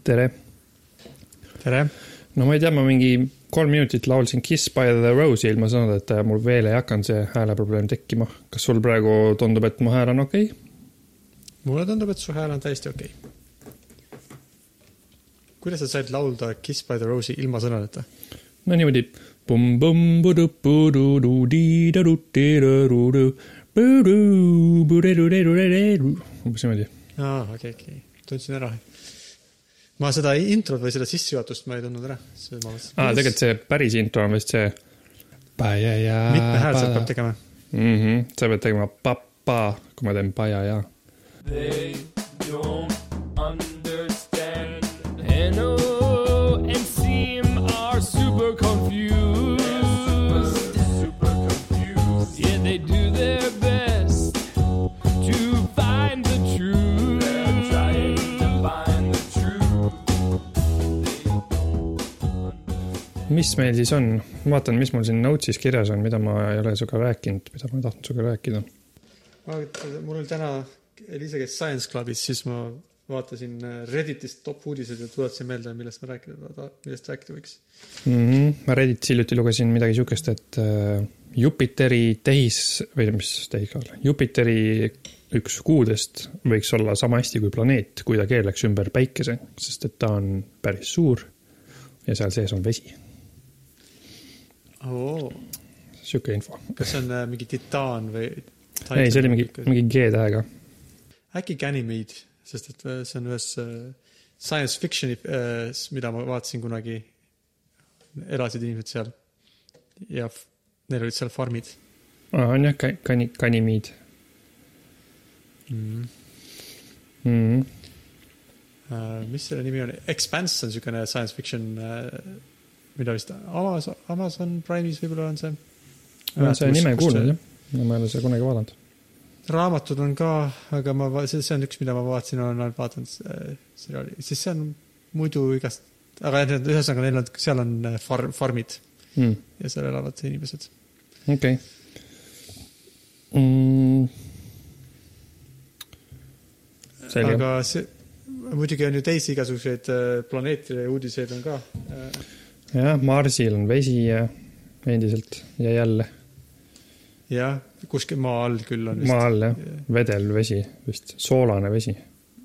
tere. tere. no ma ei tea, ma mingi kolm minutit laulsin Kiss by the Rose'i ilma sõnadeta ja mul veel ei hakanud see hääleprobleem tekkima. kas sul praegu tundub, et mu hääl on okei okay?? mulle tundub, et su hääl on täiesti okei okay.. kuidas sa said laulda Kiss by the Rose'i ilma sõnadeta? no niimoodi. umbes niimoodi. aa, okei okei tundsin ära ma seda introt või seda sissejuhatust ma ei tundnud ära. aa, tegelikult see päris intro on vist see. mitme hääl sealt peab tegema mm? -hmm. sa pead tegema pa-pa, kui ma teen pa-ja-ja. They don't mis meil siis on? vaatan, mis mul siin notes'is kirjas on, mida ma ei ole sinuga rääkinud, mida ma ei tahtnud sinuga rääkida. mul oli täna Liisa käis Science Clubis, siis ma vaatasin äh, Redditist top uudised ja tuletasin meelde, millest ma rääkida, millest rääkida võiks mm. -hmm. ma Redditis hiljuti lugesin midagi sihukest, et äh, Jupiteri tehis või mis tehikaal, Jupiteri üks kuudest võiks olla sama hästi kui planeet, kui ta keerleks ümber päikese, sest et ta on päris suur ja seal sees on vesi oh.. sihuke info. kas see on äh, mingi titaan või? ei, see oli mingi, mingi G-tähega äkki Ganymede, sest et äh, see on ühes äh, science fiction'i äh,, mida ma vaatasin kunagi. elasid inimesed seal ja neil olid seal farmid. on jah, Gani-, Ganymede mm.. Mm. Uh, mis selle nimi on, Expanse on siukene science fiction uh,, mida vist Amazon, Amazon Prime'is võib-olla on see. olen selle nime kuulnud jah, ma ei ole seda kunagi vaadanud raamatud on ka, aga ma, see, see on üks, mida ma vaatasin, olen ainult vaadanud äh, seriaali, siis see on muidu igast, aga need, ühesõnaga neil on, seal on äh, farm, farmid mm. ja seal elavad inimesed. okei okay. mm.. Aga see, muidugi on ju teisi igasuguseid äh, planeetide uudiseid on ka. Jah, Marsil on vesi ja endiselt ja jälle jah, kuskil maa all küll on vist. maa all jah, vedelvesi vist, soolane vesi,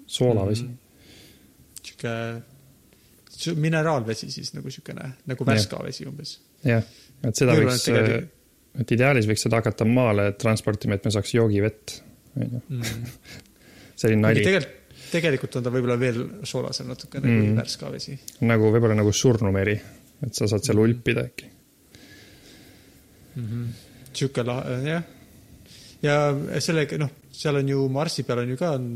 soolavesi mm. -hmm. sihuke mineraalvesi siis nagu siukene, nagu värska vesi umbes. jah, et seda Küll võiks, et ideaalis võiks seda hakata maale transportima, et me saaks joogivett, onju. Mhm. selline nali. tegelikult, tegelikult on ta võib-olla veel soolasem natukene mm. kui värska vesi. nagu võib-olla nagu surnumeri, et sa saad seal ulpida äkki mm. -hmm sihuke lahe, jah. ja sellega, noh, seal on ju Marsi peal on ju ka on,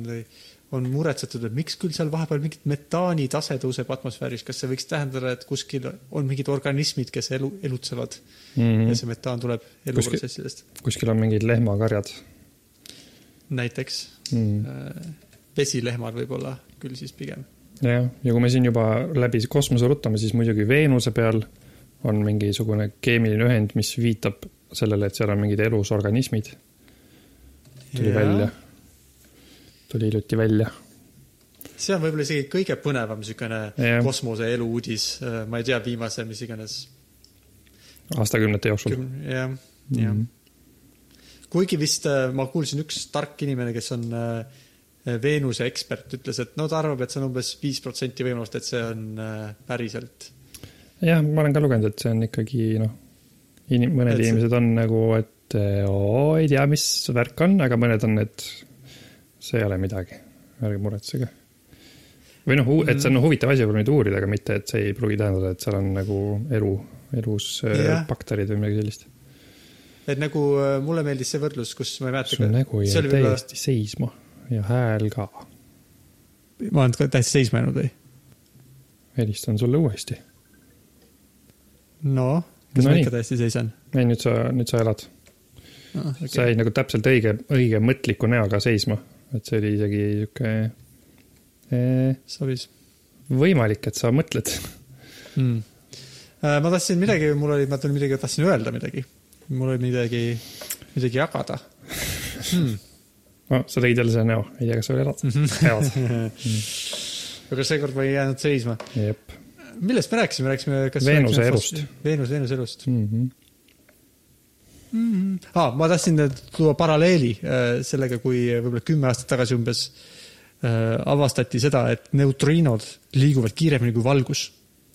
on muretsetud, et miks küll seal vahepeal mingit metaani tase tõuseb atmosfääris, kas see võiks tähendada, et kuskil on mingid organismid, kes elu, elutsevad mm -hmm. ja see metaan tuleb eluprotsessidest. kuskil on mingid lehmakarjad. näiteks mm. -hmm. vesilehmad võib-olla küll siis pigem. Jah, ja kui me siin juba läbi kosmose rutame, siis muidugi Veenuse peal on mingisugune keemiline ühend, mis viitab sellele, et seal on mingid elus organismid. tuli ja. välja, tuli hiljuti välja. see on võib-olla isegi kõige põnevam niisugune kosmoseelu uudis, äh, ma ei tea, viimase, mis iganes. aastakümnete jooksul. jah, jah. Mhm. kuigi vist äh, ma kuulsin üks tark inimene, kes on äh, Veenuse ekspert, ütles, et no ta arvab, et see on umbes viis protsenti võimalust, et see on päriselt. jah, ma olen ka lugenud, et see on ikkagi noh inim-, mõned et inimesed on nagu, et oo, ei tea, mis värk on, aga mõned on, et see ei ole midagi, ärge muretsege. või noh, et see on huvitav asi võib-olla nüüd uurida, aga mitte, et see ei pruugi tähendada, et seal on nagu elu, elus yeah. bakterid või midagi sellist. et nagu äh, mulle meeldis see võrdlus, kus ma ei mäleta. su nägu jäi täiesti seisma ja hääl ka. ma olen täiesti seisma jäänud või? helistan sulle uuesti. noh kas no ma ikka täiesti seisan? ei, nüüd sa, nüüd sa elad ah,. Okay. sa jäid nagu täpselt õige, õige mõtliku näoga seisma, et see oli isegi sihuke eh,. sobis. võimalik, et sa mõtled hmm.. ma tahtsin midagi, mul oli, ma tulin midagi, tahtsin öelda midagi. mul oli midagi, midagi jagada hmm.. No sa tegid jälle selle näo, ei tea, kas sa veel elad elad mm.. aga seekord ma ei jäänud seisma. millest me rääkisime, rääkisime kas Veenuse elust. fos- Veenus, Veenuse elust mm. -hmm. mm.. Ah, ma tahtsin tuua paralleeli äh, sellega, kui võib-olla kümme aastat tagasi umbes äh, avastati seda, et neutriinod liiguvad kiiremini kui valgus.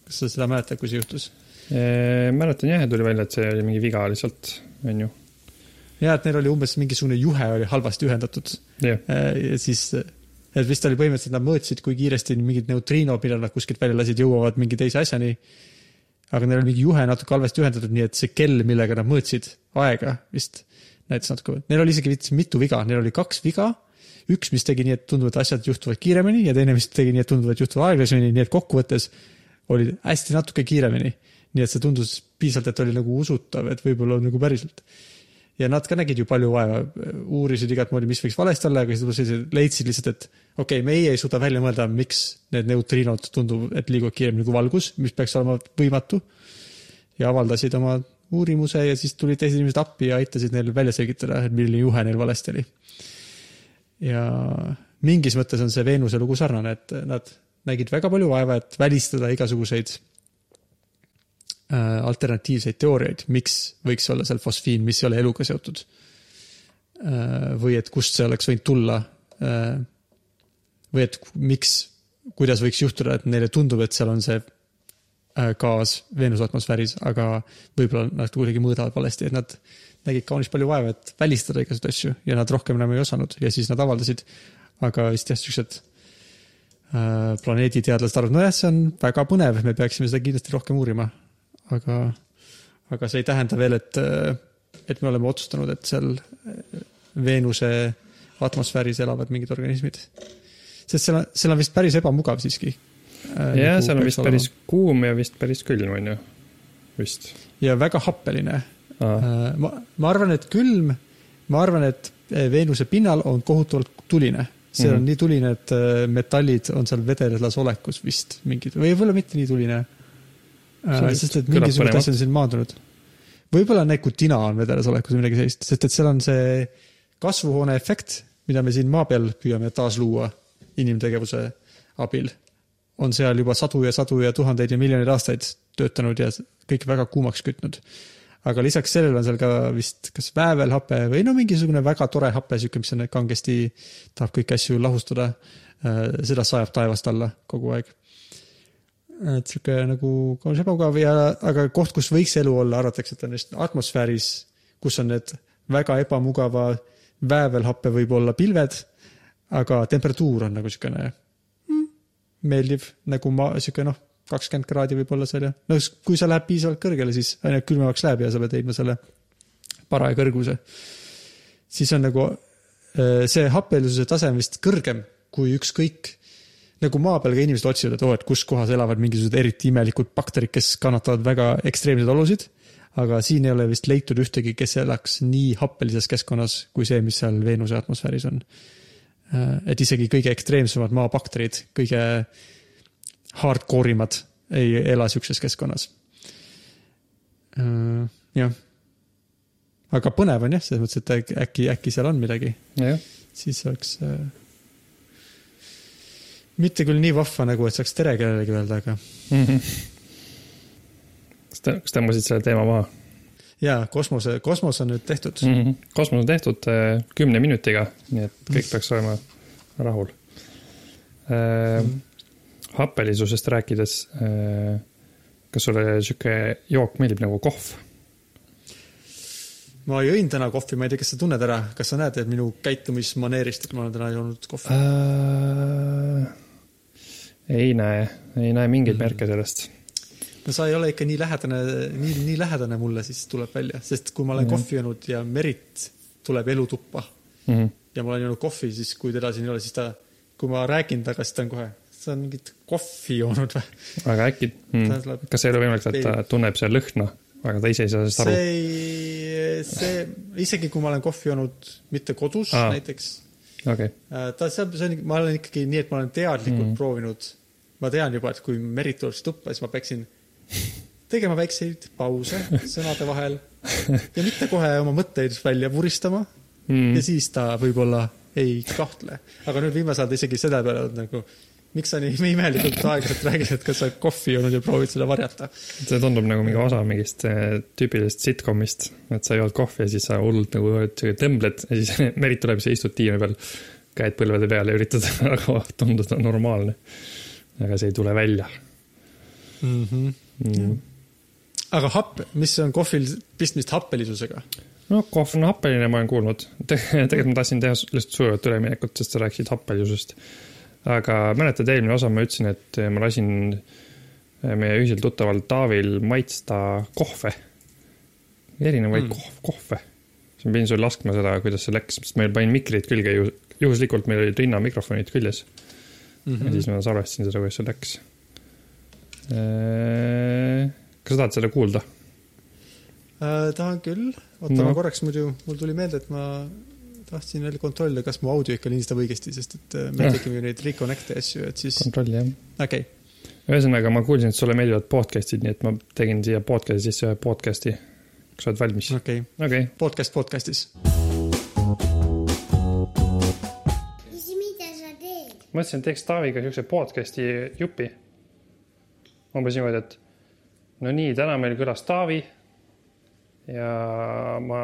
kas sa seda mäletad, kui see juhtus? mäletan jah, tuli välja, et see oli mingi viga lihtsalt, onju. Ja et neil oli umbes mingisugune juhe oli halvasti ühendatud jah, äh, ja siis, et vist oli põhimõtteliselt, nad mõõtsid, kui kiiresti mingid neutriinod, mida nad kuskilt välja lasid, jõuavad mingi teise asjani. aga neil oli mingi juhe natuke halvasti ühendatud, nii et see kell, millega nad mõõtsid aega vist näitas natuke, neil oli isegi mitu viga, neil oli kaks viga. üks, mis tegi nii, et tundub, et asjad juhtuvad kiiremini ja teine, mis tegi nii, et tundub, et juhtuvad aeglasemini, nii et kokkuvõttes oli hästi natuke kiiremini. nii et see tundus piisavalt, et oli nagu usutav, et võib-olla on nagu päriselt ja nad ka nägid ju palju vaeva, uurisid igat moodi, mis võiks valesti olla, aga siis leidsid lihtsalt, et okei okay,, meie ei suuda välja mõelda, miks need neutriinod tundub, et liiguvad kiiremini kui valgus, mis peaks olema võimatu. ja avaldasid oma uurimuse ja siis tulid teised inimesed appi ja aitasid neil välja selgitada, et milline juhe neil valesti oli. ja mingis mõttes on see Veenuse lugu sarnane, et nad nägid väga palju vaeva, et välistada igasuguseid alternatiivseid teooriaid, miks võiks olla seal fosfiin, mis ei ole eluga seotud äh,. või et kust see oleks võinud tulla äh,. või et miks, kuidas võiks juhtuda, et neile tundub, et seal on see äh, gaas Veenuse atmosfääris, aga võib-olla nad kuidagi mõõdavad valesti, et nad nägid kaunis palju vaeva, et välistada igasuguseid asju ja nad rohkem enam ei osanud ja siis nad avaldasid. aga vist jah, siuksed äh, planeediteadlased arvavad, nojah, see on väga põnev, me peaksime seda kindlasti rohkem uurima. aga, aga see ei tähenda veel, et, et me oleme otsustanud, et seal äh, Veenuse atmosfääris elavad mingid organismid. sest seal on, seal on vist päris ebamugav siiski. Äh, jah, nagu seal on vist päris kuum ja vist päris külm, onju. vist. ja väga happeline. aa, ma, ma arvan, et külm, ma arvan, et äh, Veenuse pinnal on kohutavalt tuline. see mm -hmm. Mhm. on nii tuline, et äh, metallid on seal vedelas olekus vist mingid, võib-olla mitte nii tuline. See sest et põnevalt. asjad on siin maandunud. võib-olla Necutina on vedelas olekus või midagi sellist, sest et seal on see kasvuhoone efekt, mida me siin maa peal püüame taasluua inimtegevuse abil, on seal juba sadu ja sadu ja tuhandeid ja miljoneid aastaid töötanud ja kõik väga kuumaks kütnud. aga lisaks sellele on seal ka vist kas väävelhape või no mingisugune väga tore hape, sihuke, mis on kangesti, tahab kõiki asju lahustada. seda sajab taevast alla kogu aeg. Et sihuke nagu kaunis ebamugav ja, aga koht, kus võiks elu olla, arvatakse, et on just atmosfääris, kus on need väga ebamugava väävelhappe võib-olla pilved, aga temperatuur on nagu siukene mm, meeldiv, nagu ma, sihuke noh, kakskümmend kraadi võib-olla seal ja no kui see läheb piisavalt kõrgele, siis aina külmemaks läheb ja sa pead leidma selle paraja kõrguse. siis on nagu äh, see happelisuse tase on vist kõrgem kui ükskõik, nagu maa peal ka inimesed otsivad, et oo, et kus kohas elavad mingisugused eriti imelikud bakterid, kes kannatavad väga ekstreemseid olusid. aga siin ei ole vist leitud ühtegi, kes elaks nii happelises keskkonnas kui see, mis seal Veenuse atmosfääris on. et isegi kõige ekstreemsemad maabakterid, kõige hardcore imad ei ela siukses keskkonnas. jah. aga põnev on jah, selles mõttes, et äkki- äkki, seal on midagi, siis oleks äh, mitte küll nii vahva nagu, et saaks tere kellelegi öelda, aga kas te, kas tõmbasid selle teema maha jaa, kosmose, kosmos on nüüd tehtud mm? -hmm. kosmos on tehtud äh, kümne minutiga, nii et kõik peaks olema rahul äh,. happelisusest rääkides äh,, kas sulle sihuke jook meeldib nagu kohv? ma jõin täna kohvi, ma ei tea, kas sa tunned ära, kas sa näed minu käitumismaneerist, et ma olen täna joonud kohvi? äh,? Ei näe, ei näe mingeid märke sellest. no sa ei ole ikka nii lähedane, nii, nii lähedane mulle, siis tuleb välja, sest kui ma olen Mhm. kohvi joonud ja Merit tuleb elutuppa Mm -hmm. ja ma olen joonud kohvi, siis kui teda siin ei ole, siis ta, kui ma räägin temaga, siis ta on kohe, sa on mingit kohvi joonud või? aga äkki mm,, kas ei ole võimalik, et ta tunneb seal lõhna, aga ta ise ei saa sellest aru see? ei, see, isegi kui ma olen kohvi joonud mitte kodus. Aa. näiteks, okei, ta, see on, see on, ma olen ikkagi nii, et ma olen teadlikult mm. proovinud, ma tean juba, et kui Merit tuleb siia tuppa, siis ma peaksin tegema väikseid pause sõnade vahel ja mitte kohe oma mõtteid välja vuristama mm. ja siis ta võib-olla ei kahtle. aga nüüd viimasel ajal ta isegi seda peale on nagu miks sa nii imelikult aeglaselt räägid, et kas sa oled kohvi joonud ja proovid seda varjata? see tundub nagu mingi osa mingist eh, tüüpilisest sitcomist, et sa jood kohvi ja siis sa hullult nagu tõmbled ja siis Merit tuleb, sa istud diivani peal, käed põlvede peal ja üritad nagu tunduda normaalne. aga see ei tule välja Mm -hmm. mm.. aga happ, mis on kohvil pistmist happelisusega? no kohv on happeline, ma olen kuulnud Te. tegelikult ma tahtsin teha lihtsalt sujuvat üleminekut, sest sa rääkisid happelisusest. Aga mäletad, eelmine osa ma ütlesin, et ma lasin meie ühisel tuttaval Taavil maitsta kohve. erinevaid Mm. kohv, kohve. siis ma pidin sulle laskma seda, kuidas see läks, sest meil panin mikrid külge ju, juhuslikult meil olid rinnamikrofonid küljes mm. -hmm. ja siis ma salvestasin seda, kuidas see läks. kas sa tahad seda kuulda? äh,. tahan küll, oota no., ma korraks muidu, mul tuli meelde, et ma tahtsin veel kontrollida, kas mu audio ikka lindistab õigesti, sest et äh, me tegime neid reconnect'e asju, et siis, kontrolli jah. okei okay.. ühesõnaga, ma kuulsin, et sulle meeldivad podcast'id, nii et ma tegin siia podcast'i sisse ühe podcast'i. kas sa oled valmis? okei okay., okei okay., podcast podcast'is. Mõtlesin, et teeks Taaviga siukse podcast'i jupi. umbes niimoodi, et no nii, täna meil külas Taavi. ja ma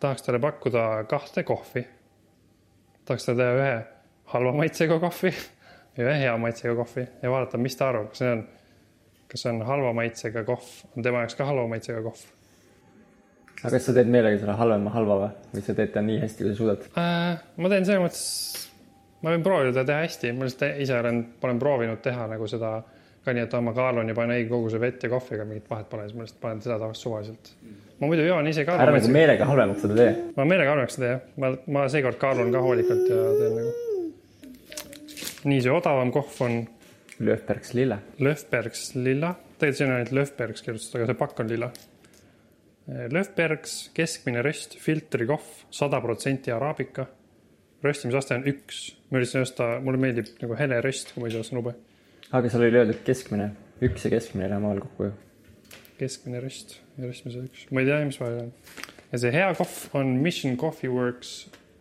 tahaks talle pakkuda kahte kohvi. tahaks talle teha ühe halva maitsega kohvi ja ühe hea maitsega kohvi ja vaadata, mis ta arvab, kas see on, kas see on halva maitsega kohv, on tema jaoks ka halva maitsega kohv aga kas sa teed meelega selle halvema halva või, või sa teed ta nii hästi, kui sa suudad? äh,. ma teen selles mõttes, ma võin proovida teha hästi, ma lihtsalt ise olen, olen proovinud teha nagu seda ka nii, et ma kaalun ja panen õige koguse vett ja kohvi, aga mingit vahet pole, siis ma lihtsalt panen seda tavaliselt suvaliselt. ma muidu joon ise ka. ära nagu meelega halvemaks seda tee. ma meelega halvaks seda jah, ma, ma seekord kaalun ka hoolikalt ja teen nagu. nii, see odavam kohv on Lööfbergs lille. Löfbergs lilla, tegelikult siin on ainult Löfbergs kirjutatud, aga see pakk on lilla. Löfbergs keskmine röst, filtrikohv, sada protsenti araabika. röstimisaste on üks, ma üritasin osta, mulle meeldib nagu hele röst, kui ma ise ostan ube. Aga seal oli öeldud keskmine, üks ja keskmine läheb omavahel kokku ju. keskmine röst ja röstmise üks, ma ei tea, mis vahe on. ja see hea kohv on Mission Coffee Works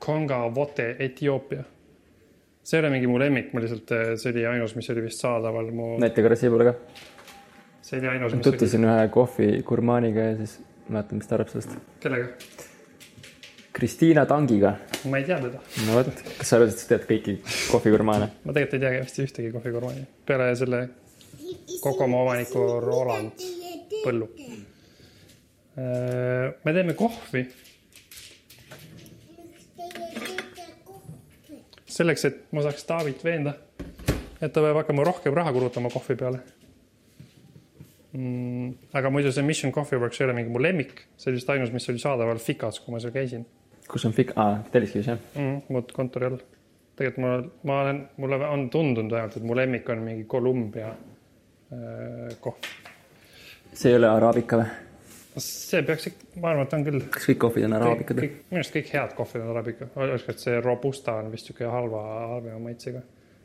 Konga Vote Etioopia. see ei ole mingi mu lemmik, ma lihtsalt, see oli ainus, mis oli vist saadaval mu, näita korra siia poole ka. see oli ainus, mis oli, tutvusin ühe kohvigurmaaniga ja siis vaatan, mis ta arvab sellest. kellega? Kristiina Tangiga. ma ei tea teda no vot, kas sa arvad, et sa tead kõiki kohvigurmaane? ma tegelikult ei tea vist ühtegi kohvikorvani peale selle Kokomo omaniku Roland Põllu. me teeme kohvi selleks, et ma saaks Taavit veenda, et ta peab hakkama rohkem raha kulutama kohvi peale mm,. aga muidu see Mission Coffee Works ei ole mingi mu lemmik, see oli vist ainus, mis oli saadaval Fikas, kui ma seal käisin kus on fik-, aa, Telliskivis jah? mm,. mu kontori all. tegelikult ma, ma olen, mulle on tundunud vähemalt, et mu lemmik on mingi Kolumbia äh, kohv. see ei ole araabika või? see peaks ikka, ma arvan, et on küll. kas kõik kohvid on araabikad minu arust kõik head kohvid on araabika, et see Robusta on vist sihuke halva, halvema maitsega.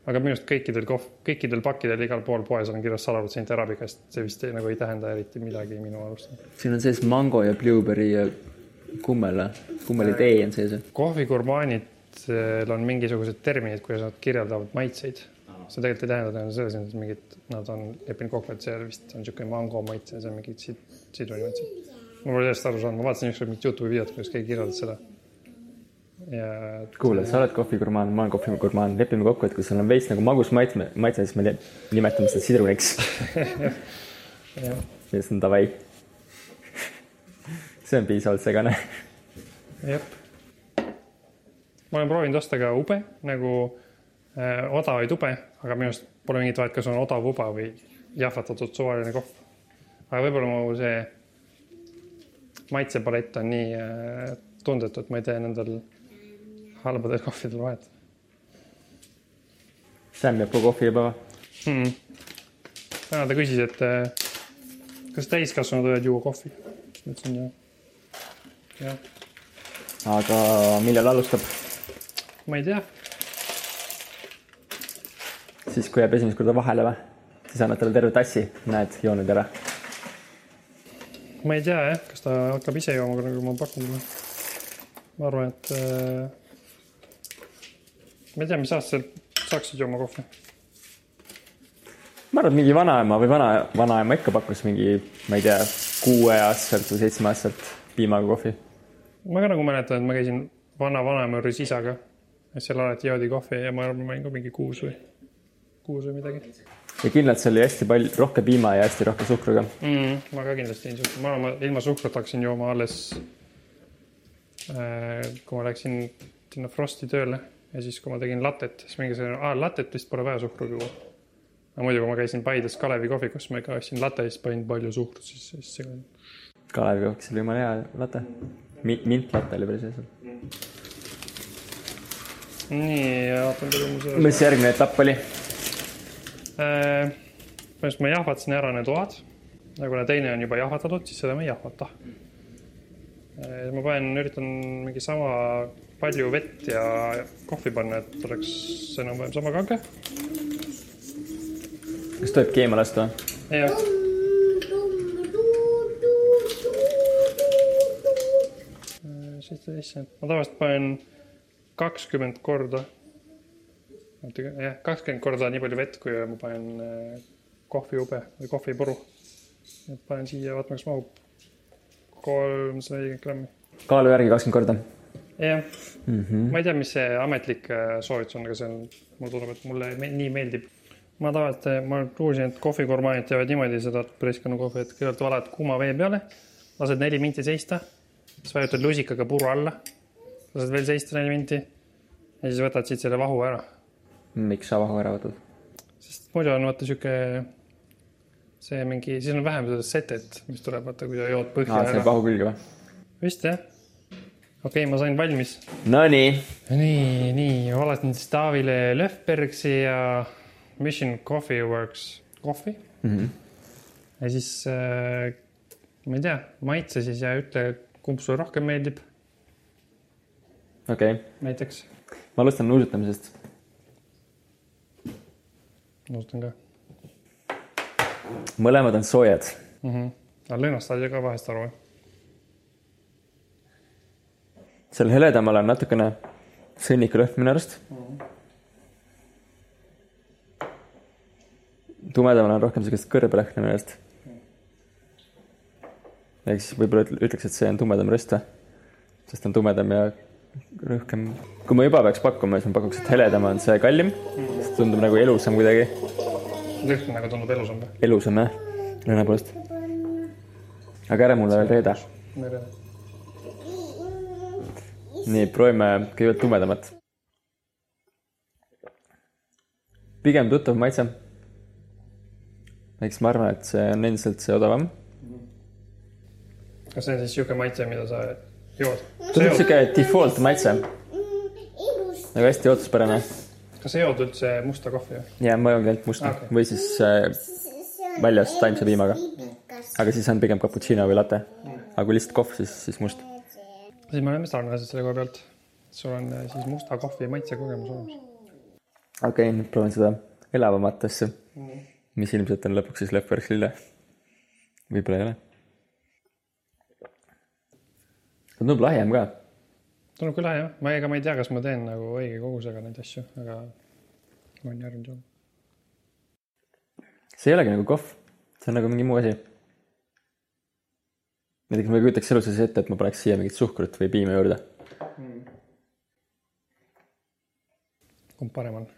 aga minu arust kõikidel kohv, kõikidel pakkidel igal pool poes on kirjas sada protsenti araabika, sest see vist ei, nagu ei tähenda eriti midagi minu arust. siin on sees mango ja blueberry ja kummel või? kummeli tee on sees või? kohvigurmaanidel on mingisugused terminid, kuidas nad kirjeldavad maitseid. see tegelikult ei tähenda tähendab selles mõttes mingit, nad on leppinud kokku, et see vist on niisugune mango maitse, see on mingi sid-, sidruni maitse. ma pole sellest aru saanud, ma vaatasin ükskord mingit Youtube'i videot, kuidas keegi kirjeldas seda. ja kuule, sa oled kohvigurmaan, ma olen kohvigurmaan, lepime kokku, et kui sul on veits nagu magus maitse, maitse, siis me nimetame seda sidruniks. jah, ja siis on davai. See on piisavalt segane. jep. ma olen proovinud osta ka ube nagu äh, odavaid ube, aga minu arust pole mingit vahet, kas on odav uba või jahvatatud suvaline kohv. aga võib-olla mu see maitsepalett on nii äh, tundetu, et ma ei tee nendel halbadel kohvidel vahet Sam jääb kohvi juba või? hmm.. täna ta küsis, et äh, kas täiskasvanud võivad juua kohvi. ma ütlesin jah. Aga millal alustab? ma ei tea, siis, kui jääb esimest korda vahele või? siis annad talle terve tassi, näed, joonud ära. ma ei tea jah, kas ta hakkab ise jooma, kui ma pakun talle. ma arvan, et äh, ma ei tea, mis aastal saaksid jooma kohvi. ma arvan, et mingi vanaema või vana, vanaema ikka pakkus mingi, ma ei tea, kuueaastaselt või seitsmeaastaselt piimaga kohvi. ma ka nagu mäletan, et ma käisin vana-vanaema juures isaga. seal alati joodi kohvi ja ma arvan, ma olin ka mingi kuus või, kuus või midagi ja kindlalt see oli hästi palju, rohke piima ja hästi rohke suhkruga. mm,. ma ka kindlasti ei suutnud, ma arvan, ma ilma suhkrut hakkasin jooma alles äh,, kui ma läksin sinna Frosti tööle ja siis, kui ma tegin latet, siis mingi selline, aa latet vist pole vaja suhkruga juua. aga muidu, kui ma käisin Paides Kalevi kohvikus, ma ikka ostsin latte ja siis panin palju suhkrut sisse, siis see Kalevi kohvis oli jumala hea latte Mi. mintlatte oli päris hea seal. nii, vaatan palju mul seal mis järgmine etapp oli? äh,. põhimõtteliselt ma jahvatasin ära need oad ja kuna teine on juba jahvatatud, siis seda ma ei jahvata äh,. ma panen, üritan mingi sama palju vett ja kohvi panna, et oleks enam-vähem sama kange. kas tohib keema lasta? jah, seitseteist, ma tavaliselt panen kakskümmend korda. jah, kakskümmend korda nii palju vett, kui ma panen äh, kohviube või kohvipuru. et panen siia, vaatame, kas mahub kolmsada nelikümmend grammi. kaalu järgi kakskümmend korda. jah Mm -hmm. ma ei tea, mis see ametlik äh, soovitus on, aga see on, mulle tundub, et mulle me, nii meeldib. ma tavaliselt, ma kuulsin, et kohvigurmaanid teevad niimoodi seda preskanu kohvi, et kõigepealt valad kuuma vee peale, lased neli minti seista, siis vajutad lusikaga puru alla, lased veel seista neli minti ja siis võtad siit selle vahu ära, miks sa vahu ära võtad? sest muidu on vaata sihuke see mingi, siis on vähem seda setet, mis tuleb, vaata, kui sa jood põhja see ära. vahu külge või? vist jah. okei okay,, ma sain valmis Nonii, nii, nii, valasin siis Taavile Löfbergsi ja Mission Coffee Works kohvi Mhm. ja siis äh, ma ei tea, maitse siis ja ütle, kumb sulle rohkem meeldib okei okay., näiteks. ma alustan nuusutamisest. nõustun ka mõlemad on soojad. mm. -hmm. aga lõhnast saad ju ka vahest aru, seal heledamal on natukene sõnnikulõhn minu arust. tumedamal on rohkem sellist kõrbelõhna minu arust. Ehk siis võib-olla ütle- ütleks, et see on tumedam või? sest ta on tumedam ja rohkem. kui ma juba peaks pakkuma, siis ma pakuks, et heledam on see kallim, sest tundub nagu elusam kuidagi, lõhn nagu tundub elusam või? elusam jah, lõhna poolest. aga ära mulle veel reeda. nii, proovime kõigepealt tumedamat. pigem tuttav maitse. eks ma arvan, et see on endiselt see odavam. Kas see on siis niisugune maitse, mida sa jood? tundub sihuke default maitse, nagu hästi ootuspärane. kas sa jood üldse musta kohvi või? ja ma joongi ainult musta okay. või siis äh, väljas taimse piimaga, aga siis on pigem cappuccino või latte. aga kui lihtsalt kohv, siis, siis must. siis me oleme sarnased selle koha pealt. sul on äh, siis musta kohvi maitsekogemus olemas. okei okay,, nüüd proovin seda elavamat asja, mis ilmselt on lõpuks siis Lefbergs lille. võib-olla ei ole. ta tundub lahjem ka. tundub küll jah, ma ega ma ei tea, kas ma teen nagu õige kogusega neid asju, aga olen järgmine joon. see ei olegi nagu kohv, see on nagu mingi muu asi. näiteks ma ei kujutaks elu sees ette, et ma paneks siia mingit suhkrut või piima juurde. kumb parem on?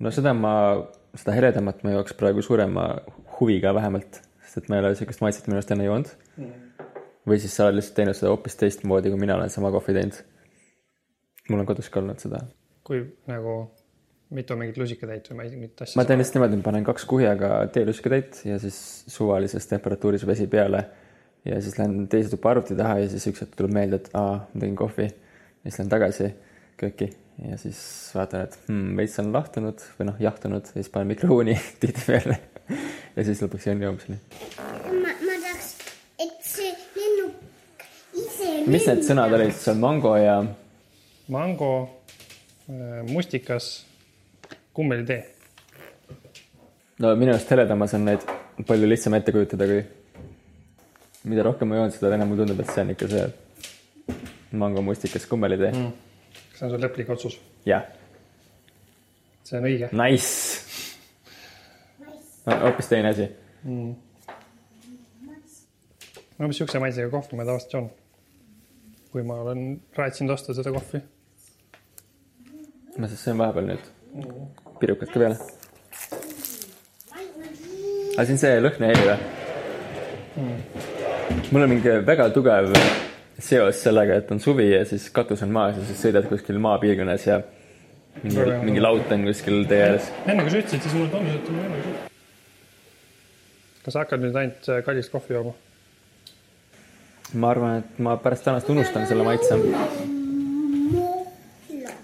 no seda ma, seda heledamat ma jooks praegu suurema huviga vähemalt, sest et ma ei ole sihukest maitset minu arust enne joonud. Või siis sa oled lihtsalt teinud seda hoopis teistmoodi, kui mina olen sama kohvi teinud. mul on kodus ka olnud seda. kui nagu mitu mingit lusikatäit või ma ei tea, mingit asja. ma teen lihtsalt niimoodi, ma panen kaks kuhjaga teelusikatäit ja siis suvalises temperatuuris vesi peale. ja siis lähen teise tuppa arvuti taha ja siis üks hetk tuleb meelde, et aa, ma tegin kohvi. ja siis lähen tagasi kööki ja siis vaatan, et hmm, veits on lahtunud või noh, jahtunud ja siis panen mikrouuni tihtipeale. ja siis lõpuks jään joomiseni. ma, ma tahaks, et see lennuk ise. Mis need sõnad olid seal, mango ja mango, mustikas, kummelitee. no minu arust heledamas on neid palju lihtsam ette kujutada, kui mida rohkem ma joon, seda enam mulle tundub, et see on ikka see mango mustikas kummelitee mm.. kas see on su lõplik otsus? jah, see on õige. nice. hoopis teine asi. no mis siukse maitsega kohvi ma tavaliselt joon? Kui ma olen raatsinud osta seda kohvi. ma siis sõin vahepeal nüüd pirukat ka peale. aga see on see lõhnaheli või? mul on mingi väga tugev seos sellega, et on suvi ja siis katus on maas ja siis sõidad kuskil maapiirkonnas ja mingi, mingi laut on kuskil tee ääres. enne kui sa ütlesid, siis mulle tundus, et ole küll. kas sa hakkad nüüd ainult kallist kohvi jooma? Ma arvan, et ma pärast tänast unustan selle maitse.